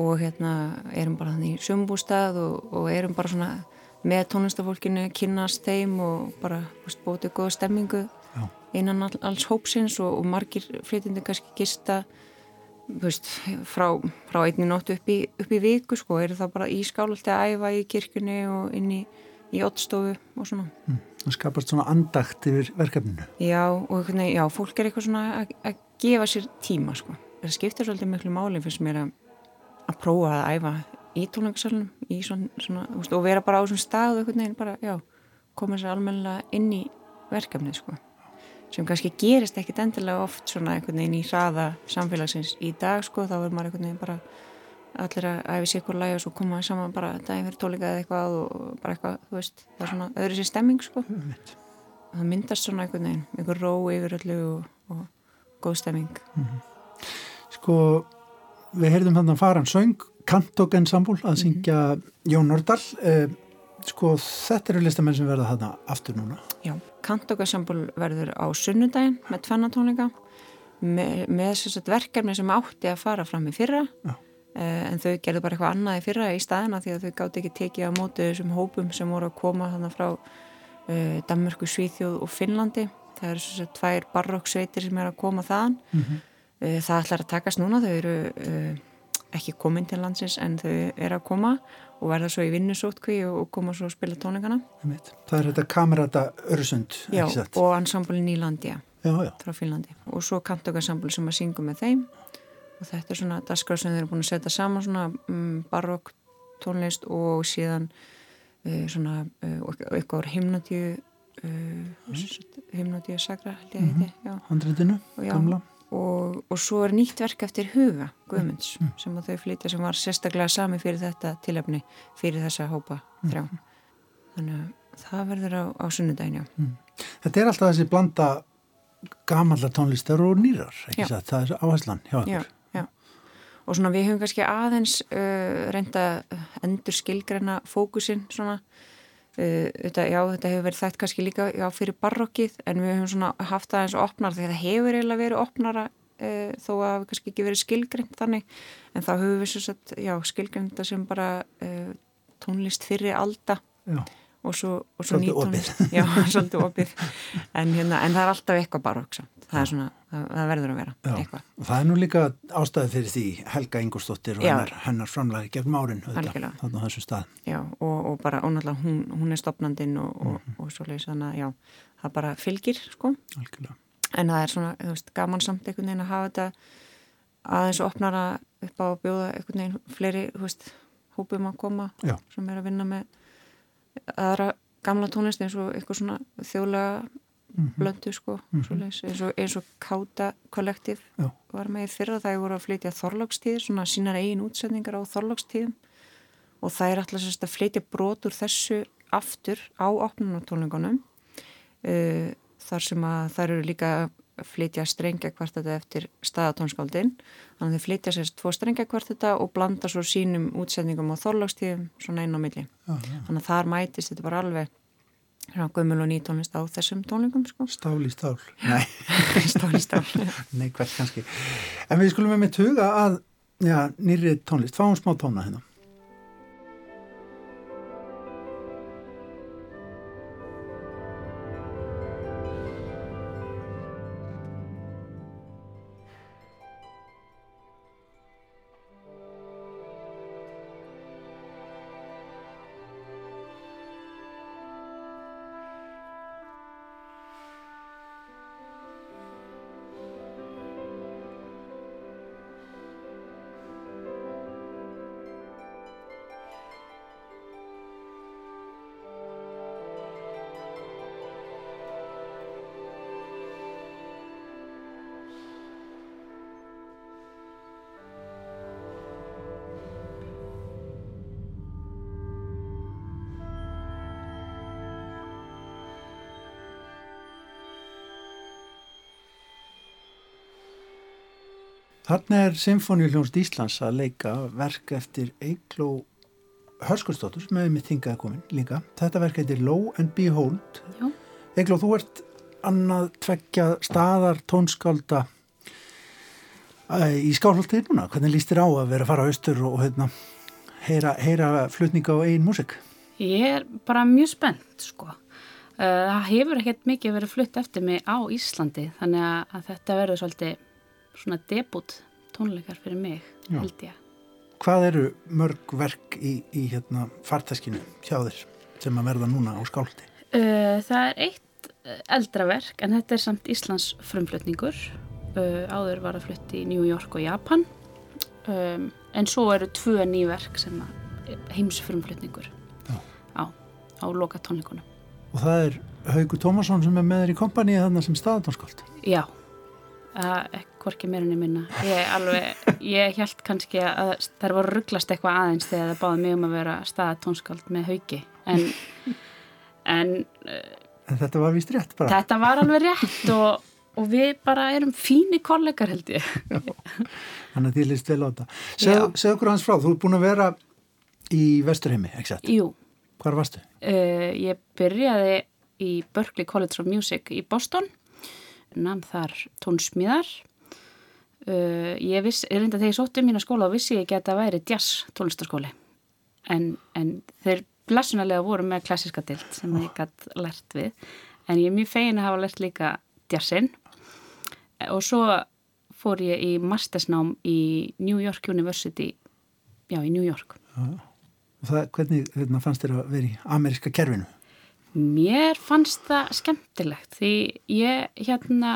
og hérna erum bara þannig í sömbústað og, og erum bara svona með tónlistafólkinu, kynast þeim og bara bótið góða stemmingu Já. innan all, alls hópsins og, og margir flytjandi kannski gista veist, frá, frá einni nóttu upp upp í viku sko, eru það bara í skálalti að æfa í kirkunni og inn í, í ottstofu og svona. Það skapast svona andakt yfir verkefninu. Já, og hvernig, já, fólk er eitthvað svona að, gefa sér tíma sko. Það skiptir svolítið miklu máli fyrst mér að, að prófa að æfa í tónleikasalunum í svona, svona veist, og vera bara á svona stað og einhvern veginn bara, já, koma sér almennilega inn í verkefnið sko sem kannski gerist ekkit endilega oft svona einhvern veginn í hraða samfélagsins í dag sko, þá er maður einhvern veginn bara allir að æfi sér ykkur læg og svo koma saman bara daginn fyrir tónleika eða eitthvað og bara eitthvað, þú veist, það er svona öðru sér stemming sko. Það myndast svona einhvern veginn, einhver ró yfir öllu og, og góð stemming. Sko, við heyrðum þannig að faran söng Kantok Ensemble að syngja Jón Nordal. Eh, sko, þetta eru listamenn sem verða þarna aftur núna. Já, Kantokarsambul verður á sunnudaginn með tvennatónleika. Með, með sagt, verkefni sem átti að fara fram í fyrra Já. eh, en þau gerðu bara eitthvað annað í fyrra í staðina því að þau gátt ekki tekið á móti þessum hópum sem voru að koma þannig frá eh, Danmörku, Svíþjóð og Finnlandi. Það eru svona tvær barokksveitir sem er að koma þaðan. Mm -hmm. eh, það ætlar að takast núna, þau eru eh, ekki komin til landsins en þau eru að koma og verða svo í vinnusótkví og koma svo að spila tónleikana. Það er þetta kamerata Örsund Já, og ansambli Nýlandia já, já. frá Fínlandi og svo kantokansambli sem að syngu með þeim. Og þetta er svona dasgraf sem þeir eru búin að setja saman svona um, barokk tónlist og síðan uh, svona uh, eitthvað himnatíu uh, himnatíu sagra held ég að. Handritinu, Og já, gamla og, og svo er nýtt verk eftir Huga Guðmunds sem að þau flytja sem var sérstaklega sami fyrir þetta tilöfni fyrir þessa hópa þrjá. Þannig að það verður á, á sunnudagin já. Þetta er alltaf þessi blanda gamalla tónlistar og nýrar ekki satt, það er áherslan hjá já, okkur. Já. og svona við höfum kannski aðeins uh, reynda endur skilgreina fókusinn svona uh, þetta, já, þetta hefur verið þætt kannski líka já, fyrir barokkið en við höfum svona haft það eins og opnar því það hefur eiginlega verið opnara uh, þó að það kannski ekki verið skilgreint þannig en þá höfum við skilgreint það sem bara uh, tónlist fyrir alda Já. Og svo, og svo Svolítið nýtónlist já, [laughs] svolítið opið en, hérna, en það er alltaf eitthvað barokk það það, það verður að vera Já. eitthvað og það er nú líka ástæði fyrir því Helga Ingolstóttir og Já. hennar, hennar framlagi gegn árin Algjörlega. þannig á þessum stað Já, og, og bara, og náttúrulega hún, hún er stopnandinn og, og, Mhm. og svo leiðis þannig að já, það bara fylgir, sko, Algjörlega. en það er svona, þú veist, gaman samt einhvern veginn að hafa þetta aðeins opnara upp á að bjóða einhvern veginn fleiri, þú veist, hópum að koma Já. sem er að vinna með aðra gamla tónlist eins og eitthvað svona þjóðlega Mhm. blöndu, sko, svo leiðis, eins og, eins og Káta kollektiv Já. var með í fyrra það voru að flytja þorlókstíðir, svona sínar eigin útsendingar á þorlókstíðum og það er alltaf að flytja brot úr þessu aftur á opnunartónlingunum uh, þar sem að þær eru líka flytja strengja kvarteta eftir staðatónskáldin. Þannig að þau flytja sérst tvo strengja kvarteta og blanda svo sínum útsendingum á þorlókstíðum svona inn á milli. Já, já. þannig að þar mætist þetta bara alveg gömul og nýtónlist á þessum tónlingum sko. Stál í stál. Nei, [laughs] stál [laughs] nei, hvert kannski. En við skulum með mitt huga að já, nýri tónlist, fáum smá tóna hérna Þarna er Sinfoníuljónst Íslands að leika verk eftir Eigló Hörskullsdóttur sem hefur mitt þingað komin líka. Þetta verk heitir Low and Behold. Já. Eigló, þú ert annað tveggja staðar tónskálda eh, í skálholtið núna. Hvernig líst þér á að vera að fara á austur og hérna, heyra, heyra flutninga á einn músik? Ég er bara mjög spennt sko. Uh, Það hefur ekkert mikið verið flutt eftir mig á Íslandi þannig að þetta verður svolítið svona debut tónleikar fyrir mig, Já. held ég. Hvað eru mörg verk í, í hérna, farteskinu hjá þér sem að verða núna á skálholti? Uh, það er eitt uh, eldra verk en þetta er samt Íslands frumflutningur. Uh, áður var að flutti í New York og Japan um, en svo eru tvö ný verk sem að heimsfrumflutningur Já. á, á loka tónleikunum. Og það er Haugur Tómasson sem er með þér í kompanið þarna sem staðatónskáld. Já, uh, hvorki meirinni minna. Ég, alveg, ég held kannski að það var rugglast eitthvað aðeins þegar það báði mig um að vera staðatónskáld með hauki en, en En þetta var vist rétt bara. þetta var alveg rétt og, og við bara erum fíni kollegar held ég. Þannig að þið líst vel á þetta. Segð, okkur hans frá, þú ert búin að vera í Vesturheimi, ekki satt? Jú, Hvar varstu? uh, ég byrjaði í Berklee College of Music í Boston, namn þar tónsmíðar. Uh, ég viss, ég reynda þegar ég sótti um mína skóla og vissi ég ekki að þetta væri jazz tónlistaskóli. En, en þeir blessunarlega voru með klassiska dild sem ég gætt lært við. En ég er mjög fegin að hafa lært líka jazzin. Og svo fór ég í mastersnám í New York University, já í New York. Og það, hvernig hérna, fannst þér að vera í ameríska kerfinu? Mér fannst það skemmtilegt því ég hérna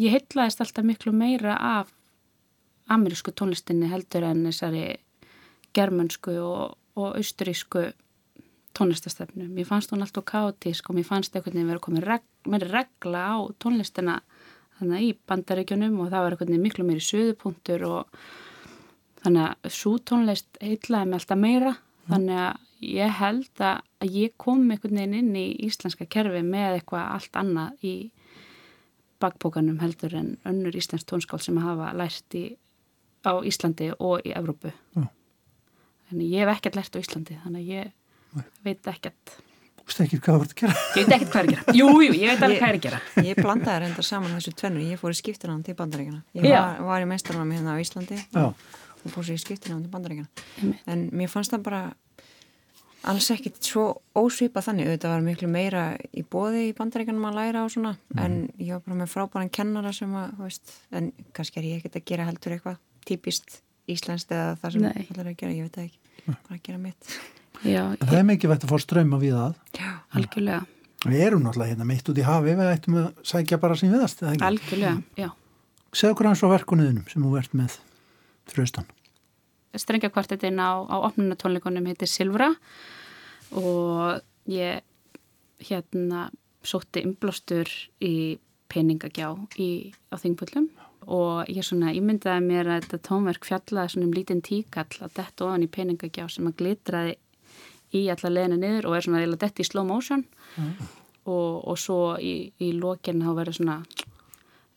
ég heitlaðist alltaf miklu meira af amerísku tónlistinni heldur en þessari germansku og, og austurísku tónlistastefnu. Mér fannst hún alltaf kaotísk og mér fannst einhvern veginn vera komið reg, meiri regla á tónlistina þannig í bandaríkjunum og það var einhvern veginn miklu meiri suðupunktur og þannig að svo tónlist heitlaði mig alltaf meira þannig að ég held að ég kom einhvern veginn inn í íslenska kerfi með eitthvað allt annað í bakbókanum heldur en önnur íslensk tónskál sem hafa lært í, á Íslandi og í Evrópu Já. þannig ég hef ekkert lært á Íslandi þannig að ég veit ekkert Þú veist ekki hvað þú ert að gera? ég veit ekkert hvað er að gera jú, jú, ég veit alveg hvað er að gera Ég blandaði reyndar saman þessu tvennu, ég fór í skiptunum til bandaríkjana. Ég var, var í meistarnum hérna á Íslandi Já. og fór sér í skiptunum til bandaríkjana. En mér fannst það bara alls ekkit svo ósvipað þannig, auðvitað var miklu meira í bóði í bandaríkjanum að læra og svona, en ég var bara með frábæran kennara sem að, þú veist, en kannski er ég ekkit að gera heldur eitthvað típist íslenskt eða það sem Nei. allir að gera, ég veit ekki, bara að gera mitt. já, En það er mikið vett að fá ströym á við að. algjörlega, Við erum náttúrulega hérna mitt út í hafi, við ættum að sækja bara sem viðast, algjörlega já. Segð okkur hans frá verkunniðinum sem þú ert með fyrir austan. strengjakvartetinn á, á opnunatónleikunum heitir Silvra og ég hérna sótti umblástur í peningagjá í, á þingpullum og ég svona ímyndaði mér að þetta tónverk fjallaði svona um lítinn tíkall að detta ofan í peningagjá sem að glitraði í alla leðinu niður og er svona eða detta í slow motion og, og svo í, í lokin þá verður svona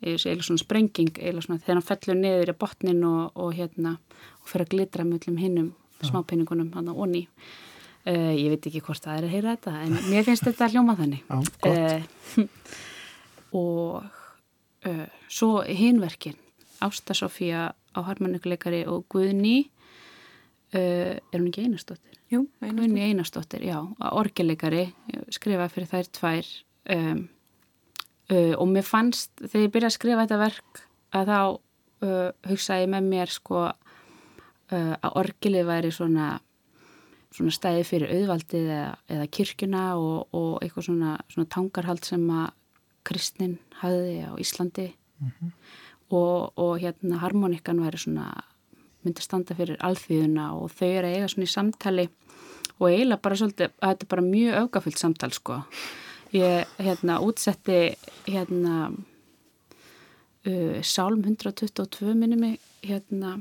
eða svona sprenging eða svona þegar hann fellur niður í botnin og, og hérna og fyrir að glitra með öllum hinnum smápenningunum hann á onni uh, ég veit ekki hvort það er að heyra þetta en mér finnst þetta hljóma þannig. Já, uh, [laughs] og uh, svo hinverkin. Ásta Sofía á harmonikuleikari og Guðni uh, er hún ekki einastóttir? Jú, einu Guðni Einarsdóttir, já, orgeleikari skrifaði fyrir þær tvær um, uh, og mér fannst þegar ég byrjaði að skrifa þetta verk að þá uh, hugsaði ég með mér sko uh, að orgelið væri svona svona stæði fyrir auðvaldið eða, eða kirkjuna og, og eitthvað svona, svona tangarhald sem að kristnin hafði á Íslandi og, og hérna harmonikan væri svona myndi standa fyrir alþýðuna og þau eru að eiga svona í samtali og eiginlega bara svolítið, að þetta er bara mjög augafullt samtal sko. Ég hérna útsetti hérna uh, Sálm 122 minni mig hérna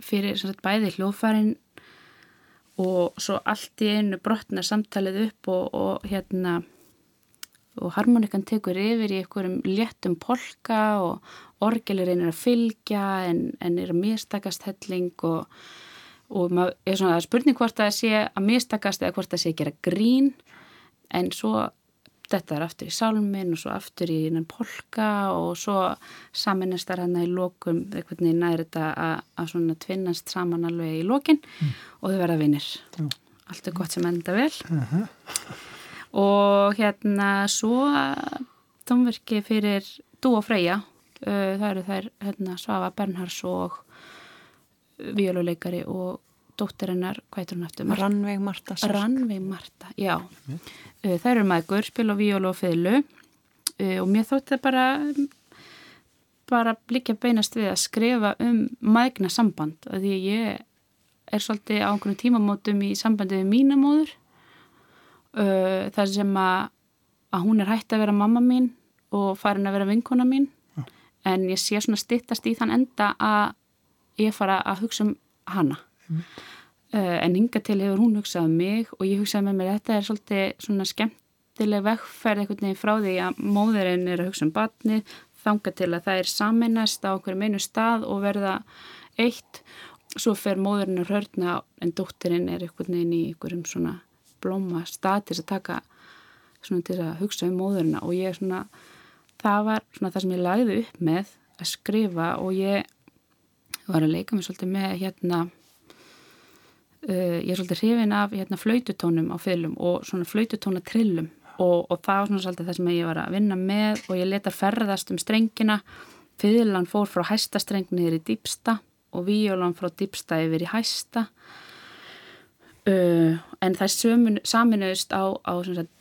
fyrir sagt, bæði hljóðfærin og svo allt í einu brotna samtalið upp og, og hérna og harmonikan tekur yfir í einhverjum léttum polka og orgelirinn er að fylgja en, en er að mistakast helling og, og maður er svona spurning hvort það sé að mistakast eða hvort það sé að gera grín en svo þetta er aftur í sálminn og svo aftur í innan polka og svo saminast það hann í lokum eitthvað næri þetta að, að svona tvinnast saman alveg í lokin mm. og þau verða vinnir. Allt er gott sem enda vel. Uh -huh. Og hérna svo tónverki fyrir Dú og Freyja, það eru þær hérna, Svafa Bernhards og vjóluleikari og dóttirinnar, hvað heitur hún eftir? Rannveig Marta. Rannveig Marta, já. Mm. Uh, það eru maður spil og vjólu og fylgu og mér þótti það bara bara blikja beinast við að skrifa um maðgna samband, að því ég er svolítið á einhvern tímamótum í sambandi við mínamóður uh, þar sem að, að hún er hægt að vera mamma mín og farin að vera vinkona mín ja. en ég sé svona stittast í þann enda að ég fara að hugsa um hana mm. Uh, en hinga til hefur hún hugsað um mig og ég hugsaði með mér þetta er svolítið svona skemmtileg vegferð eitthvað nefn frá því að móðurinn er að hugsa um batni þanga til að það er saminast á okkur meinu stað og verða eitt. Svo fer móðurinn að hörna en dóttirinn er eitthvað nefn í einhverjum svona blóma stað til að taka svona til að hugsa um móðurina og ég svona það var svona það sem ég lagði upp með að skrifa og ég var að leika mig svolítið með hérna uh, ég er svolítið hrifin af hérna flaututónum á fylgum og svona flaututónatrillum og, og það var svona svolítið það sem ég var að vinna með og ég leta ferðast um strengina. Fylglan fór frá hæstastrengni yfir í dýpsta og víjólan frá dýpsta yfir í hæsta. Uh, en það er saminuðist á, á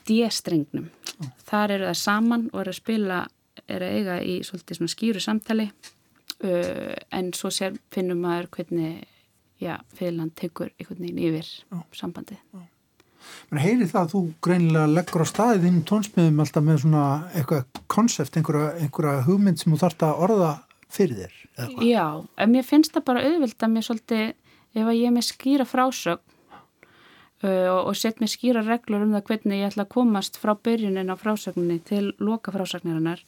D-strengnum. Oh. þar eru það saman og eru að spila eru að eiga í svolítið skýru samtali. Uh, en svo sér finnum maður hvernig já, félag tekur einhvern veginn yfir oh. sambandið oh. Men heyri það að þú greinilega leggur á staðið inn tónsmiðum alltaf með svona eitthvað konsept, einhverja, einhverja hugmynd sem þú þarfst að orða fyrir þér Já, en mér finnst það bara auðvilt að mér svolítið, ef að ég er með skýra frásögn Uh, og sett mér skýra reglur um það hvernig ég ætla að komast frá byrjunin á frásagninni til loka frásagnarinnar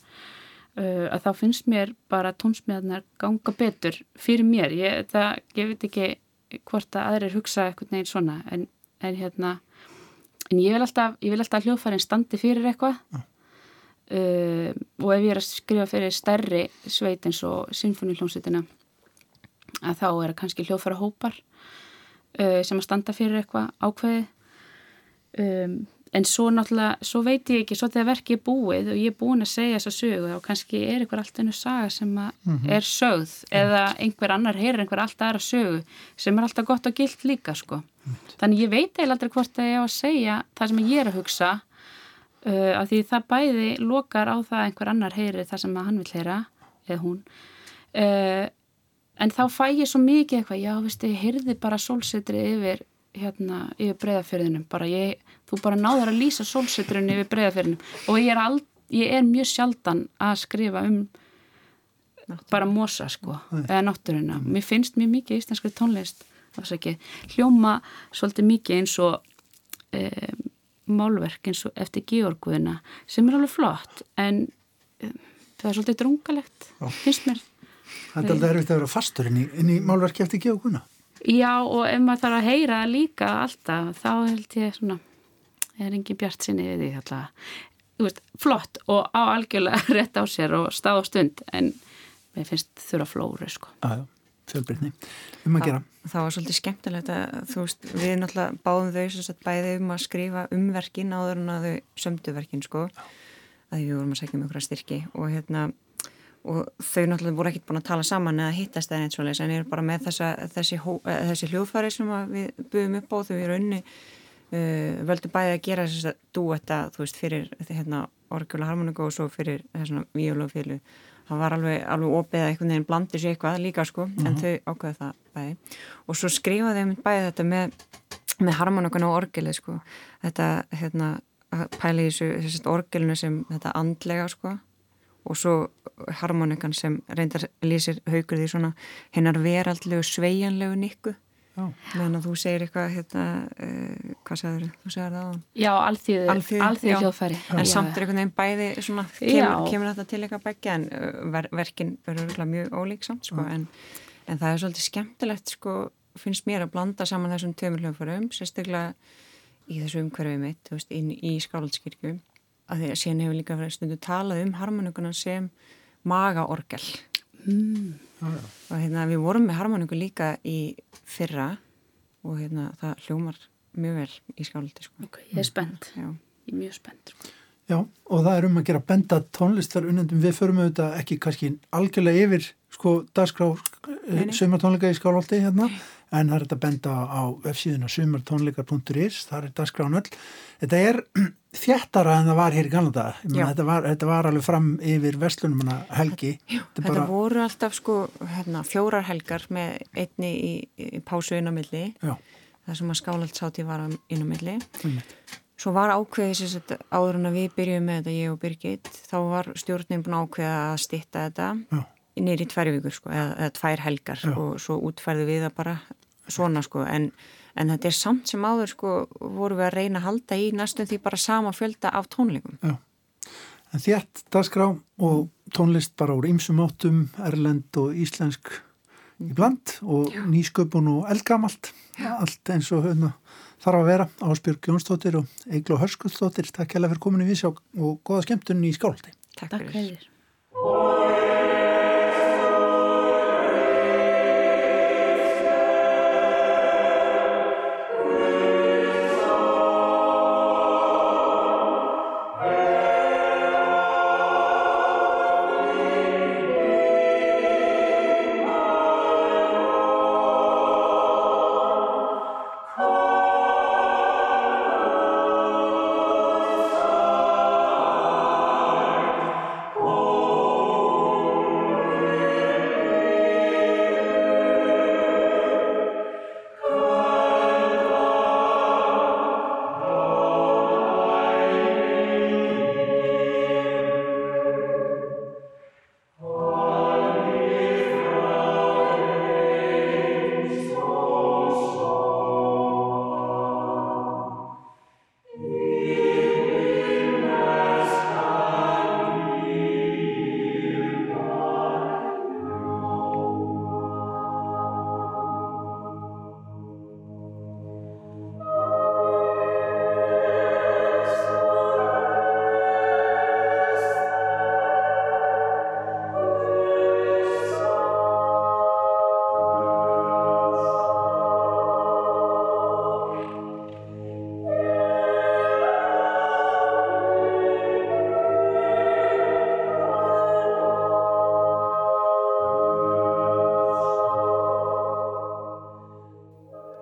uh, að þá finnst mér bara tónsmiðarnar ganga betur fyrir mér. Ég, það, ég veit ekki hvort að aðrir hugsa eitthvað neginn svona en, en hérna en ég vil alltaf, alltaf hljóðfærin standi fyrir eitthvað. Uh, og ef ég er að skrifa fyrir stærri sveit eins og symfóniljónsutina að þá er kannski hljóðfæra hópar uh, sem að standa fyrir eitthvað ákveði um, en svo náttúrulega, svo veit ég ekki svo þegar verkið er búið og ég er búin að segja þessa sögu og kannski er einhver alltaf einu saga sem mm -hmm. er sögð eða einhver annar heyrir einhver alltaf aðra sögu sem er alltaf gott og gilt líka sko. mm þannig ég veit eiginlega aldrei hvort að ég á að segja það sem ég er að hugsa uh, af því það bæði lokar á það einhver annar heyrir það sem hann vil heyra eða hún uh, en þá fæ ég svo mikið eitthvað, já, veist, ég heyrði bara sólsetri yfir, hérna, yfir breyðafyrðinum, bara ég, þú bara náður að lýsa sólsetrinu yfir breyðafyrðinum og ég er, ald, ég er mjög sjaldan að skrifa um Náttúr. bara mosa, sko, Æ. eða náttúruna. Mm. Mér finnst mjög mikið íslenskri tónlist, ekki, hljóma svolítið mikið eins og e, málverk eins og eftir Georguðina, sem er alveg flott, en e, það er svolítið drungalegt, finnst mér Það er alltaf erfitt að vera fastur inn í, inn í málverki eftir geoguna. Já og ef maður þarf að heyra líka alltaf þá held ég svona er engin bjart sinni við því alltaf. Veist, flott og á algjörlega [laughs] rétt á sér og stáð á stund en mér finnst þurra flóru sko. Aðjá, fjölbyrni. Um að gera. Það var svolítið skemmtilegt að þú veist við náttúrulega báðum þau sem sagt bæði um að skrifa umverkin áður en að þau sömduverkin sko. Já. Að við vorum að segja um að styrki og hérna og þau náttúrulega voru ekkert búin að tala saman eða hittast eða eins og leys en ég er bara með þessa, þessi, eh, þessi hljóðfæri sem við buðum upp á þau í raunni uh, völdu bæði að gera þess að dú þetta þú veist fyrir hérna, orgjöla harmoníku og svo fyrir þessuna víulofílu það var alveg, alveg opið að einhvern veginn blandi sér eitthvað líka sko mm -hmm. en mhm. þau ákveða það bæði og svo skrifaði ég bæði þetta með, með harmoníkun og orgeli sko þetta hérna pæli í þessu orgelinu sem þetta andlega sko og svo harmonikan sem reyndar lýsir haugur því svona hennar veraldlegu sveianlegu nikku. Meðan að þú segir eitthvað hérna, uh, hvað sagður þú segir það á Já, alþýðu, Alþýðu, alþýðu já. hljóðfæri. en Já, samt er einhvern veginn bæði svona, kemur, kemur þetta til eitthvað begge en uh, ver, verkin verður mjög ólík samt sko, en, en það er svolítið skemmtilegt sko, finnst mér að blanda saman þessum tömur hljóðfærum, sérstaklega í þessu umhverfið mitt, veist, inn í Skálaldskirkju, að því að síðan hefur líka stundu talað um harmonikuna sem magaorgel. Mm. Og hérna við vorum með harmoniku líka í fyrra og hérna það hljómar mjög vel í skáldi sko. Ok, ég er spennt. Já. Ég er mjög spennt. Sko. Já, og það er um að gera benda tónlistar unnendum. Við förum auðvitað ekki kannski algjörlega yfir sko dagskrá nei. sumartónleika í Skálholti hérna, en það er þetta benda á websíðuna sumartónleikar.is, það er dagskráin öll. Þetta er þjættara en það var hér í Kanada. Já. Þetta var, þetta var alveg fram yfir verslunum hana helgi. Þetta, Þetta voru alltaf sko hérna, fjórar helgar með einni í, í pásu inn á milli Já. það sem að skálaldsáti var á- inn á milli Einmitt. svo var sagt, áður en að við byrjuðum með þetta ég og Birgit þá var stjórnin búin ákveða að stitta þetta Já. nýri í tvær vikur sko, eða, eða tvær helgar Já. og svo útfærðu við það bara svona sko en, en þetta er samt sem áður sko voru við að reyna að halda í næstum því bara sama fjölda af tónleikum. En þjætt dagskrá og tónlist bara úr ýmsum áttum, erlend og íslensk í bland og nýsköpun og eldgamalt, allt eins og hérna, þarf að vera. Ásbjörg Jónsdóttir og Eiglo Hörskullsdóttir, takk hella fyrir kominu við sjá og goða skemmtun í skáldi. Takk, Takk fyrir.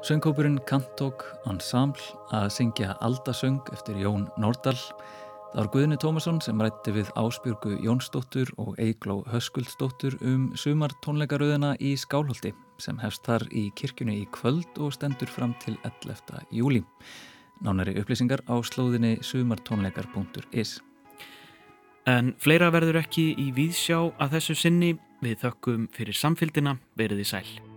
Söngkópurinn Kantók Ensemble að syngja Aldasöng eftir Jón Nordal. Það var Guðni Tómasson sem rætti við Ásbjörgu Jónsdóttur og Eigló Höskuldsdóttur um sumar tónleikaröðina í Skálholti sem hefst þar í kirkjunni í kvöld og stendur fram til 11. júli. Nánari upplýsingar á slóðinni sumartónleikar.is En fleira verður ekki í víðsjá að þessu sinni. Við þökkum fyrir samfylgdina, veriði sæl.